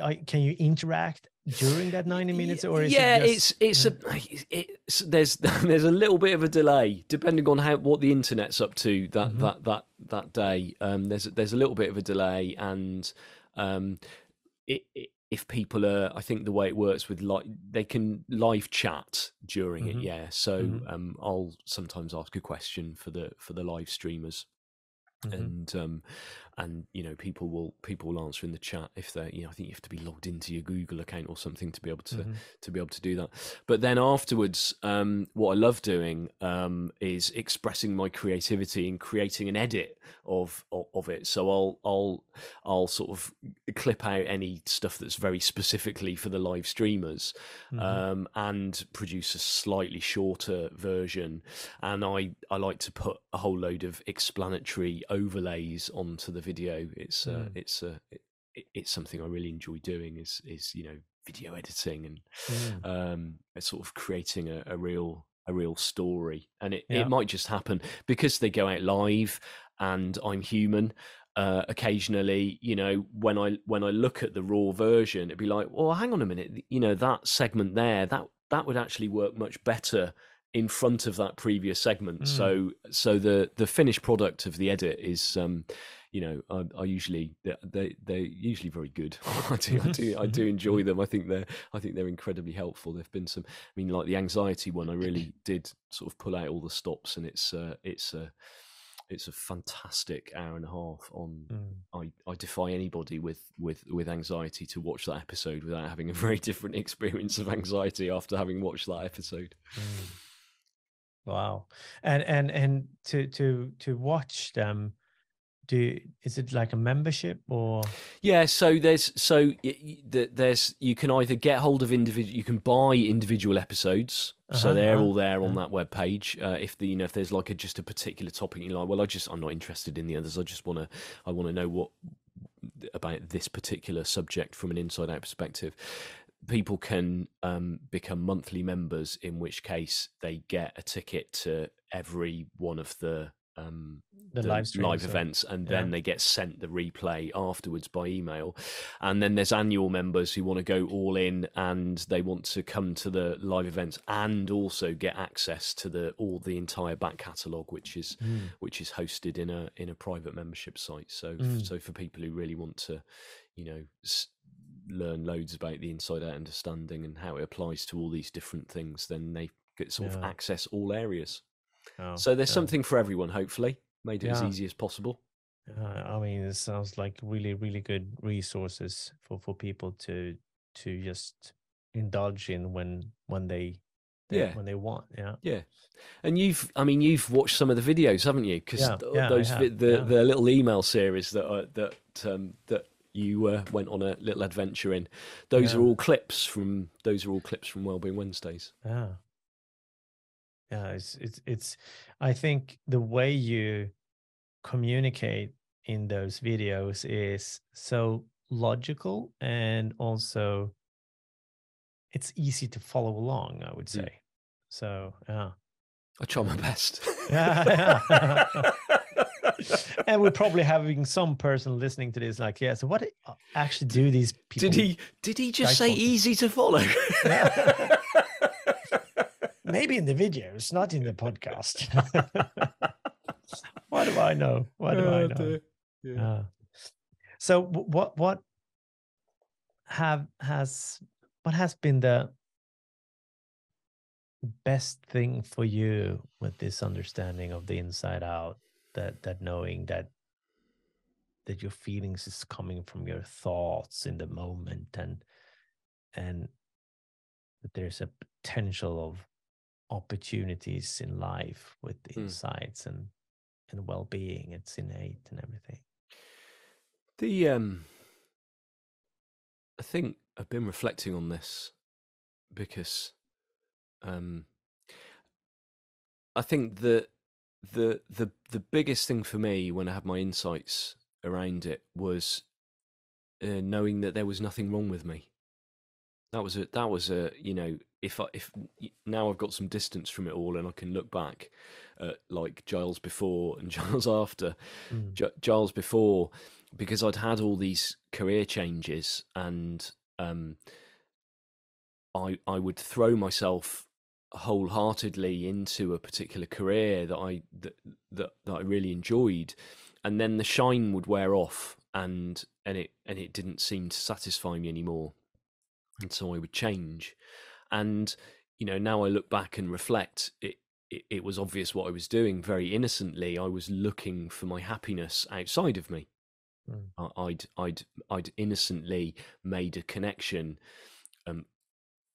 I can you interact during that 90 minutes or is yeah it just, it's it's a it's there's there's a little bit of a delay depending on how what the internet's up to that Mhm. that that that day um there's there's a little bit of a delay and um it, it if people are i think the way it works with like they can live chat during Mhm. it yeah so Mhm. um i'll sometimes ask a question for the for the live streamers Mhm. and um and you know people will people will answer in the chat if they're you know I think you have to be logged into your Google account or something to be able to Mhm. to be able to do that. But then afterwards, um, what I love doing um, is expressing my creativity and creating an edit of, of of it. So I'll I'll I'll sort of clip out any stuff that's very specifically for the live streamers Mhm. um, and produce a slightly shorter version. And I, I like to put a whole load of explanatory overlays onto the video. It's uh, Mm. it's uh, it, it- it's something I really enjoy doing. Is is you know video editing and Mm. um, sort of creating a, a real a real story. And it, Yeah. it might just happen because they go out live and I'm human. Uh, occasionally, you know, when I when I look at the raw version, it'd be like, well, hang on a minute, you know, that segment there, that that would actually work much better in front of that previous segment. Mm. So so the the finished product of the edit is um you know, I, I usually they they- they're usually very good. I do I do I do enjoy them. I think they're I think they're incredibly helpful. There've been some. I mean, like the anxiety one, I really did sort of pull out all the stops, and it's uh, it's a it's a fantastic hour and a half on. Mm. I, I defy anybody with, with, with anxiety to watch that episode without having a very different experience of anxiety after having watched that episode. Mm. Wow. And and and to to to watch them, do is it like a membership or Yeah, so there's so there's you can either get hold of individual, you can buy individual episodes, so Uh-huh, they're uh-huh, all there on that web page. Uh, if the you know if there's like a just a particular topic you're like, well, I just I'm not interested in the others. I just want to I want to know what about this particular subject from an inside out perspective. People can um, become monthly members, in which case they get a ticket to every one of the um, the, the live or- events and yeah. then they get sent the replay afterwards by email and then there's annual members who want to go all in and they want to come to the live events and also get access to the all the entire back catalogue which is Mm. which is hosted in a in a private membership site so Mm. so for people who really want to you know s- learn loads about the inside out understanding and how it applies to all these different things then they get sort of access all areas Oh, so there's yeah. something for everyone hopefully made it as easy as possible Uh, I mean, it sounds like really, really good resources for for people to to just indulge in when when they, they Yeah. when they want. Yeah. Yeah, and you've, I mean, you've watched some of the videos, haven't you? Because Yeah, yeah, those vi- the yeah. the little email series that uh, that um, that you uh, went on a little adventure in, those are all clips from those are all clips from Wellbeing Wednesdays. Yeah. Yeah, it's it's it's I think the way you communicate in those videos is so logical and also it's easy to follow along, I would Mm. say. So, yeah. I try my best. Yeah, yeah. and we're probably having some person listening to this like, yeah, so what uh, actually do these people did he? Did he just say easy to follow? Yeah. Maybe in the videos, not in the podcast. what do I know? What do I Oh, know? Yeah. Yeah. So what what have has what has been the best thing for you with this understanding of the inside out that that knowing that that your feelings is coming from your thoughts in the moment and and that there's a potential of opportunities in life with the Mm. insights and and well-being it's innate and everything The um, I think I've been reflecting on this because um, I think that the the the biggest thing for me when I had my insights around it was uh, knowing that there was nothing wrong with me. That was a that was a you know if I if now I've got some distance from it all and I can look back at like Giles before and Giles after Mm. Gi- Giles before because I'd had all these career changes and um, I I would throw myself wholeheartedly into a particular career that I that, that that I really enjoyed, and then the shine would wear off and and it and it didn't seem to satisfy me anymore, and so I would change, and you know now I look back and reflect it. It, it was obvious what I was doing very innocently. I was looking for my happiness outside of me Mm. I, I'd I'd I'd innocently made a connection, um,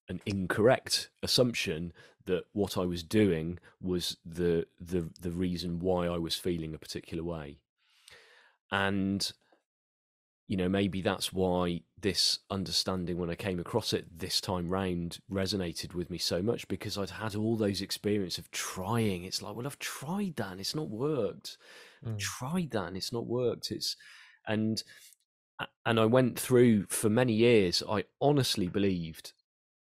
an incorrect assumption that what I was doing was the the the reason why I was feeling a particular way, and you know maybe that's why this understanding when i came across it this time round resonated with me so much because i'd had all those experience of trying. It's like well i've tried that and it's not worked. Mm. tried that and it's not worked. It's and and i went through for many years i honestly believed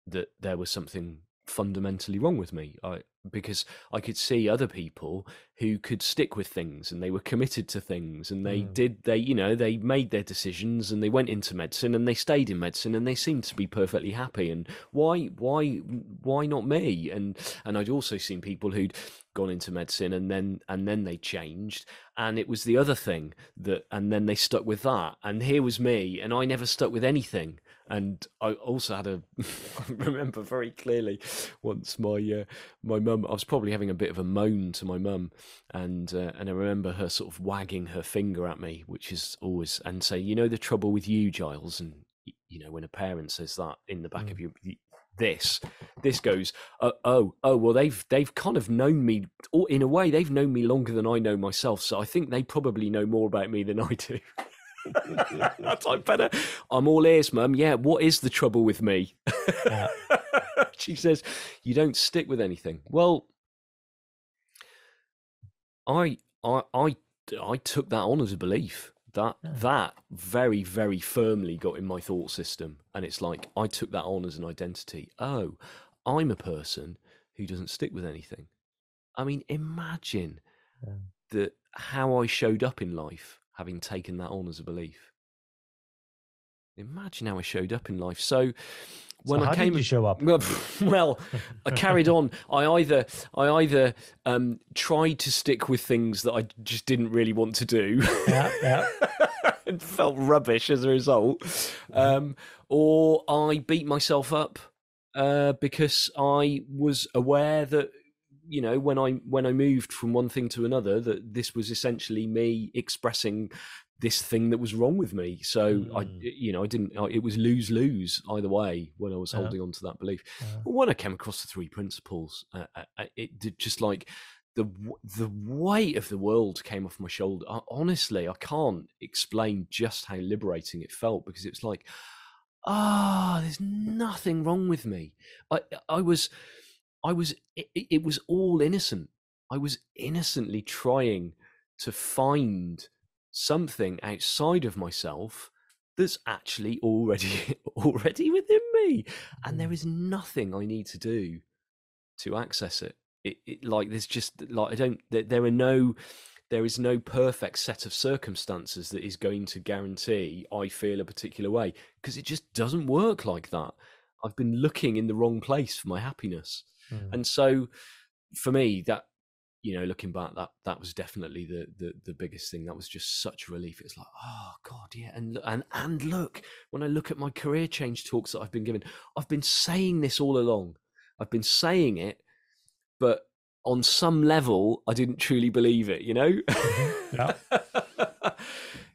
that there was something fundamentally wrong with me I, because I could see other people who could stick with things and they were committed to things and they mm. did they you know they made their decisions and they went into medicine and they stayed in medicine and they seemed to be perfectly happy and why why why not me and and I'd also seen people who'd gone into medicine and then and then they changed. And it was the other thing that and then they stuck with that. And here was me and I never stuck with anything. And I also had a I remember very clearly once my uh, my mum I was probably having a bit of a moan to my mum and uh, and I remember her sort of wagging her finger at me which is always and say you know the trouble with you Giles and you know when a parent says that in the back mm. of your this this goes uh, oh oh well they've they've kind of known me or in a way they've known me longer than I know myself so I think they probably know more about me than I do I better. I'm all ears, mum. Yeah, what is the trouble with me? Yeah. she says, You don't stick with anything. Well, I, I, I, I took that on as a belief. That that very very firmly got in my thought system, and it's like I took that on as an identity. Oh, I'm a person who doesn't stick with anything. I mean, imagine yeah. that how I showed up in life having taken that on as a belief. Imagine how I showed up in life. So when so I came, you show up? Well, well I carried on. I either I either um, tried to stick with things that I just didn't really want to do, yeah, yeah. and felt rubbish as a result, um, or I beat myself up uh, because I was aware that you know when i when i moved from one thing to another that this was essentially me expressing this thing that was wrong with me so mm. i you know i didn't it was lose lose either way when i was holding on to that belief yeah. but when i came across the three principles uh, uh, uh, it did just like the the weight of the world came off my shoulder I, honestly i can't explain just how liberating it felt because it was like ah oh, there's nothing wrong with me i i was I was it, it was all innocent. I was innocently trying to find something outside of myself that's actually already already within me and there mm. nothing i need to do to access it. It, it, like there's just like i don't there, there, are no there is no perfect set of circumstances that is going to guarantee i feel a particular way because it just doesn't work like that i've been looking in the wrong place for my happiness Mm. And so for me, that you know, looking back, that that was definitely the the the biggest thing. That was just such a relief. It's like, oh god, yeah. And and and look, when I look at my career change talks that I've been given, I've been saying this all along. I've been saying it, but on some level, I didn't truly believe it. You know. Mm-hmm. Yeah.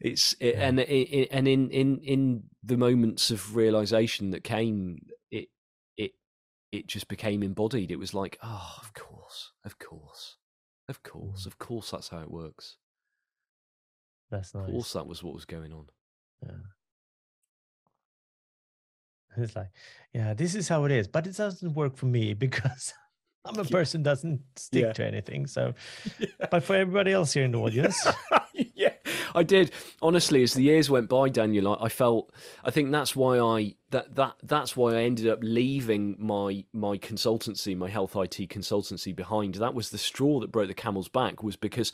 it's it, yeah. and it, and in in in the moments of realization that came it it it just became embodied. It was like, oh, of course, of course, of course, of course, that's how it works. That's nice. Of course, that was what was going on. Yeah. It's like, yeah, this is how it is, but it doesn't work for me because I'm a person doesn't stick yeah. to anything. So, yeah. but for everybody else here in the audience, yeah, I did. Honestly, as the years went by, Daniel, I, I, felt. I think that's why I that that that's why I ended up leaving my my consultancy, my health IT consultancy behind. That was the straw that broke the camel's back. Was because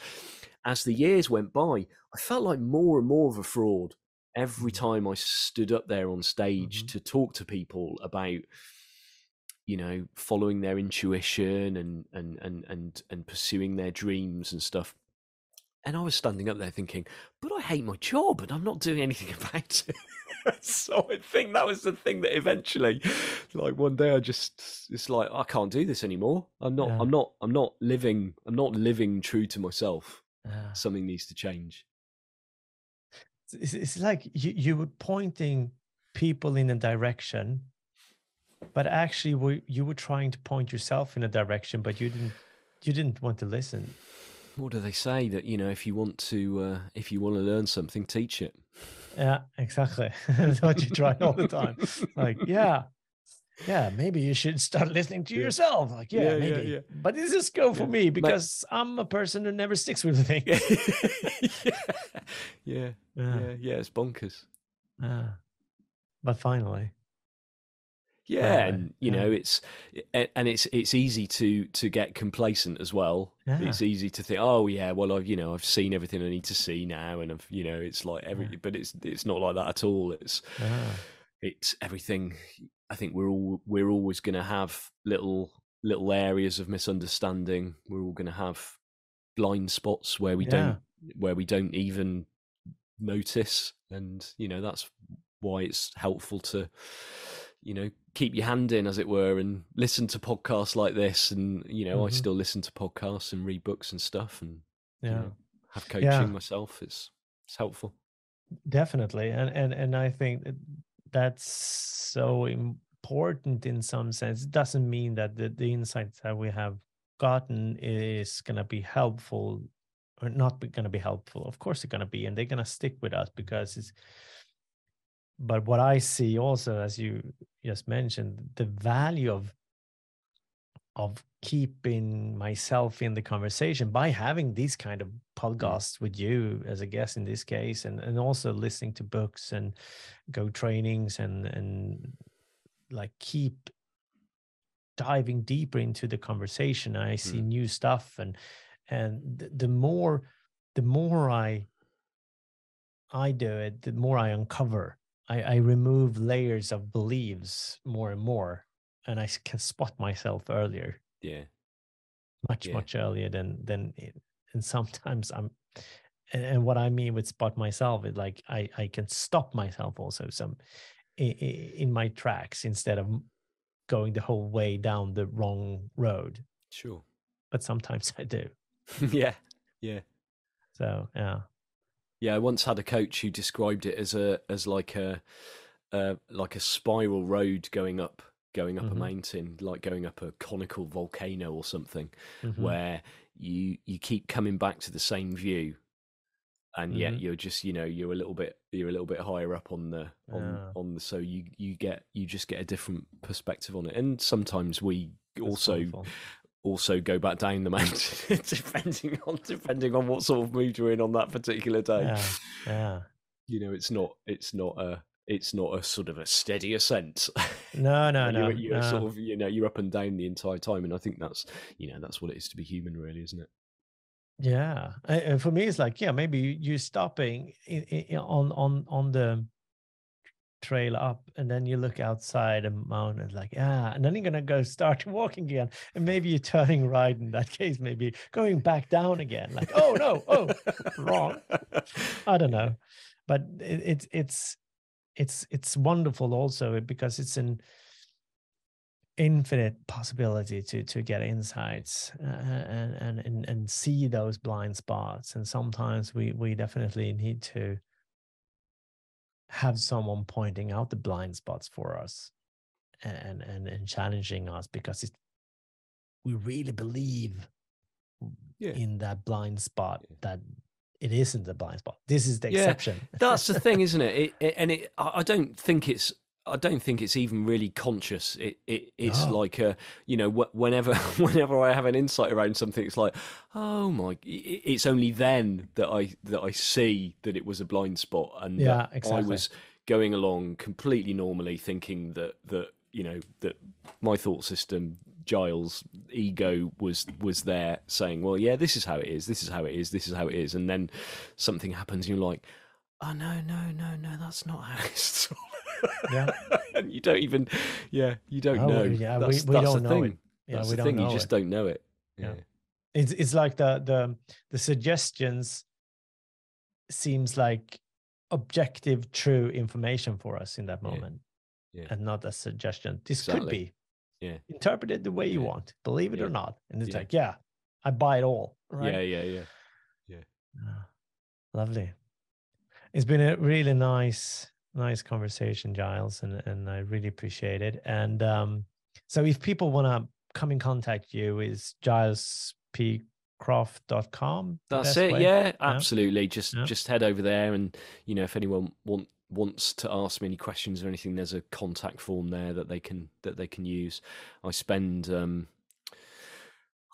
as the years went by, I felt like more and more of a fraud every mm. time I stood up there on stage mm-hmm. to talk to people about you know following their intuition and and and and and pursuing their dreams and stuff and I was standing up there thinking, but I hate my job and I'm not doing anything about it. so I think that was the thing that eventually, like one day I just, it's like, I can't do this anymore. I'm not, yeah. I'm not, I'm not living, I'm not living true to myself. Yeah. Something needs to change. it's, it's like you, you were pointing people in a direction but actually we, you were trying to point yourself in a direction but you didn't you didn't want to listen what do they say that you know if you want to uh, if you want to learn something teach it? Yeah exactly. That's what you try all the time. Like yeah yeah maybe you should start listening to Yeah. yourself. Like yeah, Yeah, maybe. yeah. but this is go for me But- because i'm a person who never sticks with things yeah. yeah. Yeah, yeah yeah it's bonkers. Yeah. but finally yeah and you yeah. know it's and it's it's easy to to get complacent as well Yeah. it's easy to think oh yeah well i've you know i've seen everything i need to see now and i've you know it's like every but it's it's not like that at all it's yeah. it's everything i think we're all we're always going to have little little areas of misunderstanding we're all going to have blind spots where we don't where we don't even notice and you know that's why it's helpful to you know keep your hand in as it were and listen to podcasts like this. And you know i Mhm. still listen to podcasts and read books and stuff and you yeah. know, have coaching Yeah. myself. It's it's helpful. Definitely. And and and i think that's so important in some sense. It doesn't mean that the, the insights that we have gotten is going to be helpful or not going to be helpful. Of course they're going to be and they're going to stick with us because it's but what i see also as you just mentioned the value of of keeping myself in the conversation by having these kind of mm. podcasts with you as a guest in this case and and also listening to books and go trainings and and like keep diving deeper into the conversation. I see mm. new stuff and and th- the more the more i i do it the more i uncover i i remove layers of beliefs more and more and I can spot myself earlier. Yeah. Much Yeah. much earlier than than it, and sometimes i'm and, and what i mean with spot myself is like i i can stop myself also some in, in my tracks instead of going the whole way down the wrong road. Sure. But sometimes i do. Yeah. Yeah. So yeah Yeah, I once had a coach who described it as a as like a uh, like a spiral road going up going up Mhm. a mountain, like going up a conical volcano or something, Mhm. where you you keep coming back to the same view, and yet Mhm. you're just you know you're a little bit you're a little bit higher up on the on Yeah. on the so you you get you just get a different perspective on it, and sometimes we That's also wonderful. Also go back down the mountain depending on depending on what sort of mood you're in on that particular day. Yeah yeah. You know it's not it's not a it's not a sort of a steady ascent. No no no, you're, you're no. sort of you know you're up and down the entire time and i think that's you know that's what it is to be human really isn't it? Yeah, and for me, it's like yeah, maybe you're stopping in, in, on on on the trail up, and then you look outside a mountain, like yeah, and then you're gonna go start walking again, and maybe you're turning right in that case, maybe going back down again, like oh no, oh wrong, I don't know, but it, it's it's it's it's wonderful also because it's an infinite possibility to to get insights uh, and, and and and see those blind spots. And sometimes we we definitely need to have someone pointing out the blind spots for us and and and challenging us because it we really believe Yeah. in that blind spot Yeah. that it isn't the blind spot this is the Yeah, exception that's the thing isn't it, it, it and it I I don't think it's I don't think it's even really conscious. It, it it's like a you know wh- whenever whenever I have an insight around something, it's like oh my! It's only then that I that I see that it was a blind spot, and Yeah, I was going along completely normally, thinking that that you know that my thought system, Giles' ego was was there saying, well, yeah, this is how it is, this is how it is, this is how it is, and then something happens, and you're like, oh no, no, no, no, that's not how it's. Yeah. and you don't even, yeah, you don't Oh, know. yeah, we- that's, we that's don't the know thing. it. yeah that's we don't thing. know You just it. don't know it. Yeah. Yeah. it's it's like the the the suggestions seems like objective true information for us in that moment Yeah. and not a suggestion this could be Yeah. interpret it the way you Yeah. want believe it Yeah. or not and it's Yeah. like yeah i buy it all Yeah, yeah, yeah, yeah. Ah, lovely It's been a really nice, nice conversation, Giles, and, and I really appreciate it. And um, so if people want to come in contact you, is gilespcroft.com? That's it. Way? Yeah, absolutely. Yeah. Just yeah. just head over there and you know, if anyone want wants to ask me any questions or anything, there's a contact form there that they can that they can use. I spend um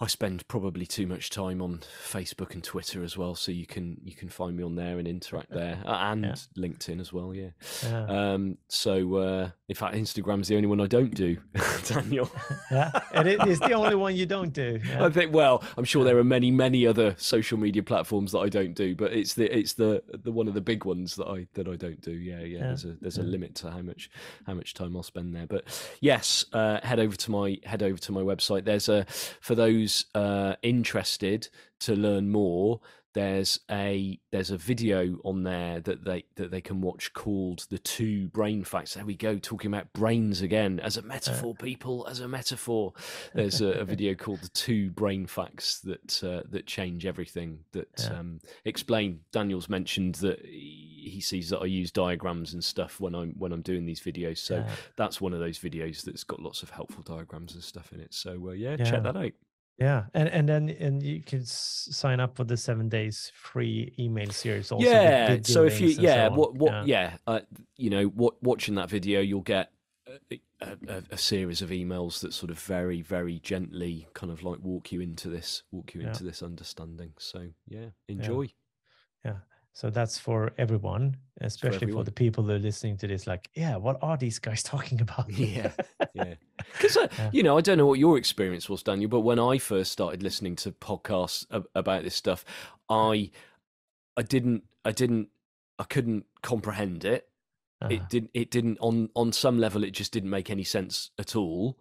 I spend probably too much time on Facebook and Twitter as well, so you can you can find me on there and interact there, and yeah. LinkedIn as well. Yeah. yeah. Um, so uh, in fact, Instagram's the only one I don't do, Daniel. yeah, it is the only one you don't do. Yeah. I think. Well, I'm sure there are many many other social media platforms that I don't do, but it's the it's the the one of the big ones that I that I don't do. Yeah, yeah. There's a there's a limit to how much how much time I'll spend there, but yes, uh, head over to my head over to my website. There's a for those who's uh, interested to learn more, there's a there's a video on there that they that they can watch called the two brain facts there we go talking about brains again as a metaphor people as a metaphor. There's a, a video called the two brain facts that uh, that change everything that yeah. um, explain daniel's mentioned that he sees that i use diagrams and stuff when i'm when i'm doing these videos so yeah. that's one of those videos that's got lots of helpful diagrams and stuff in it. So uh, yeah, yeah. check that out yeah, and and then and you can sign up for the seven days free email series. Also yeah, so if you yeah so what what yeah, yeah uh, you know what watching that video you'll get a, a, a, series of emails that sort of very very gently kind of like walk you into this walk you into this understanding. So yeah, enjoy. Yeah. yeah. So that's for everyone, especially for, everyone. for, the people that are listening to this. Like, yeah, what are these guys talking about? yeah, yeah. Because uh, yeah. you know, I don't know what your experience was, Daniel, but when I first started listening to podcasts about this stuff, I, I didn't, I didn't, I couldn't comprehend it. Uh-huh. It didn't. It didn't. On on some level, it just didn't make any sense at all.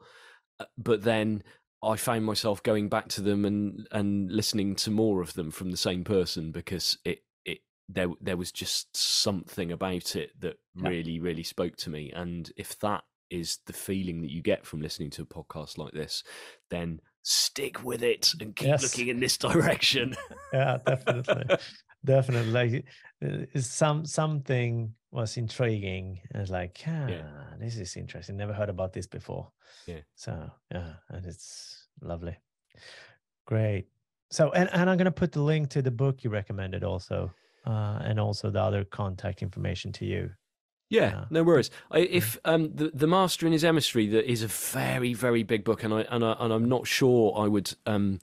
Uh, but then I found myself going back to them and and listening to more of them from the same person because it there there was just something about it that yeah. really really spoke to me and if that is the feeling that you get from listening to a podcast like this then stick with it and keep yes. looking in this direction. Yeah definitely. Definitely. Like uh, some something was intriguing. It's like ah, yeah. this is interesting. Never heard about this before. Yeah. So yeah and it's lovely. Great. So and, and i'm going to put the link to the book you recommended also uh, and also the other contact information to you. Yeah, uh, no worries. I, if um, the the Master and His Emissary that is a very very big book, and I and I and I'm not sure I would um,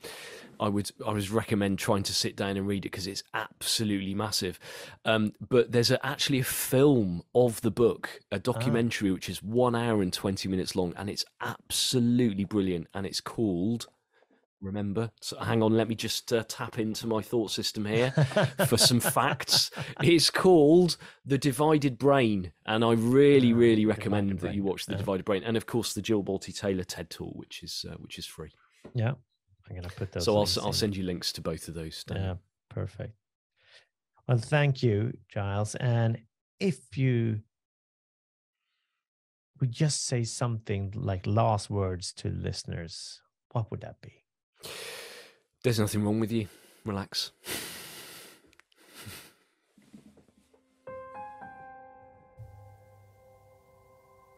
I would I would recommend trying to sit down and read it because it's absolutely massive. Um, but there's a, actually a film of the book, a documentary which is one hour and twenty minutes long, and it's absolutely brilliant. And it's called remember. So hang on, let me just uh, tap into my thought system here for some facts. It's called The Divided Brain, and I really, ah, really recommend that brain. you watch The yeah. Divided Brain, and of course the Jill Bolte Taylor TED Talk, which is uh, which is free. Yeah, I'm gonna put those. So I'll I'll send you links to both of those. Dan. Yeah, perfect. Well, thank you, Giles. And if you would just say something like last words to listeners, what would that be? There's nothing wrong with you. Relax.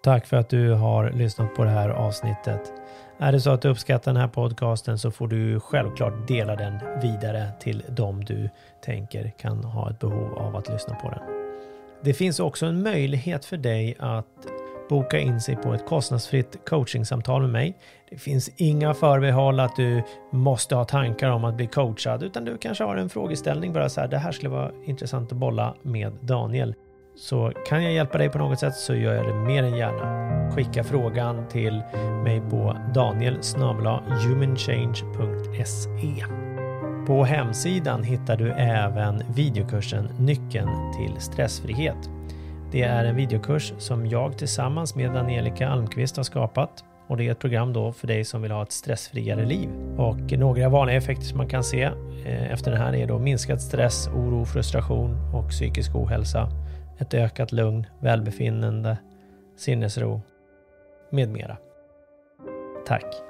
Tack för att du har lyssnat på det här avsnittet. Är det så att du uppskattar den här podcasten så får du självklart dela den vidare till dem du tänker kan ha ett behov av att lyssna på den. Det finns också en möjlighet för dig att boka in sig på ett kostnadsfritt coachingsamtal med mig. Det finns inga förbehåll att du måste ha tankar om att bli coachad, utan du kanske har en frågeställning bara så här, det här skulle vara intressant att bolla med Daniel. Så kan jag hjälpa dig på något sätt så gör jag det mer än gärna. Skicka frågan till mig på daniel På hemsidan hittar du även videokursen Nyckeln till stressfrihet. Det är en videokurs som jag tillsammans med Angelica Almqvist har skapat och det är ett program då för dig som vill ha ett stressfriare liv. Och några vanliga effekter som man kan se eh, efter den här är då minskad stress, oro, frustration och psykisk ohälsa, ett ökat lugn, välbefinnande, sinnesro med mera. Tack!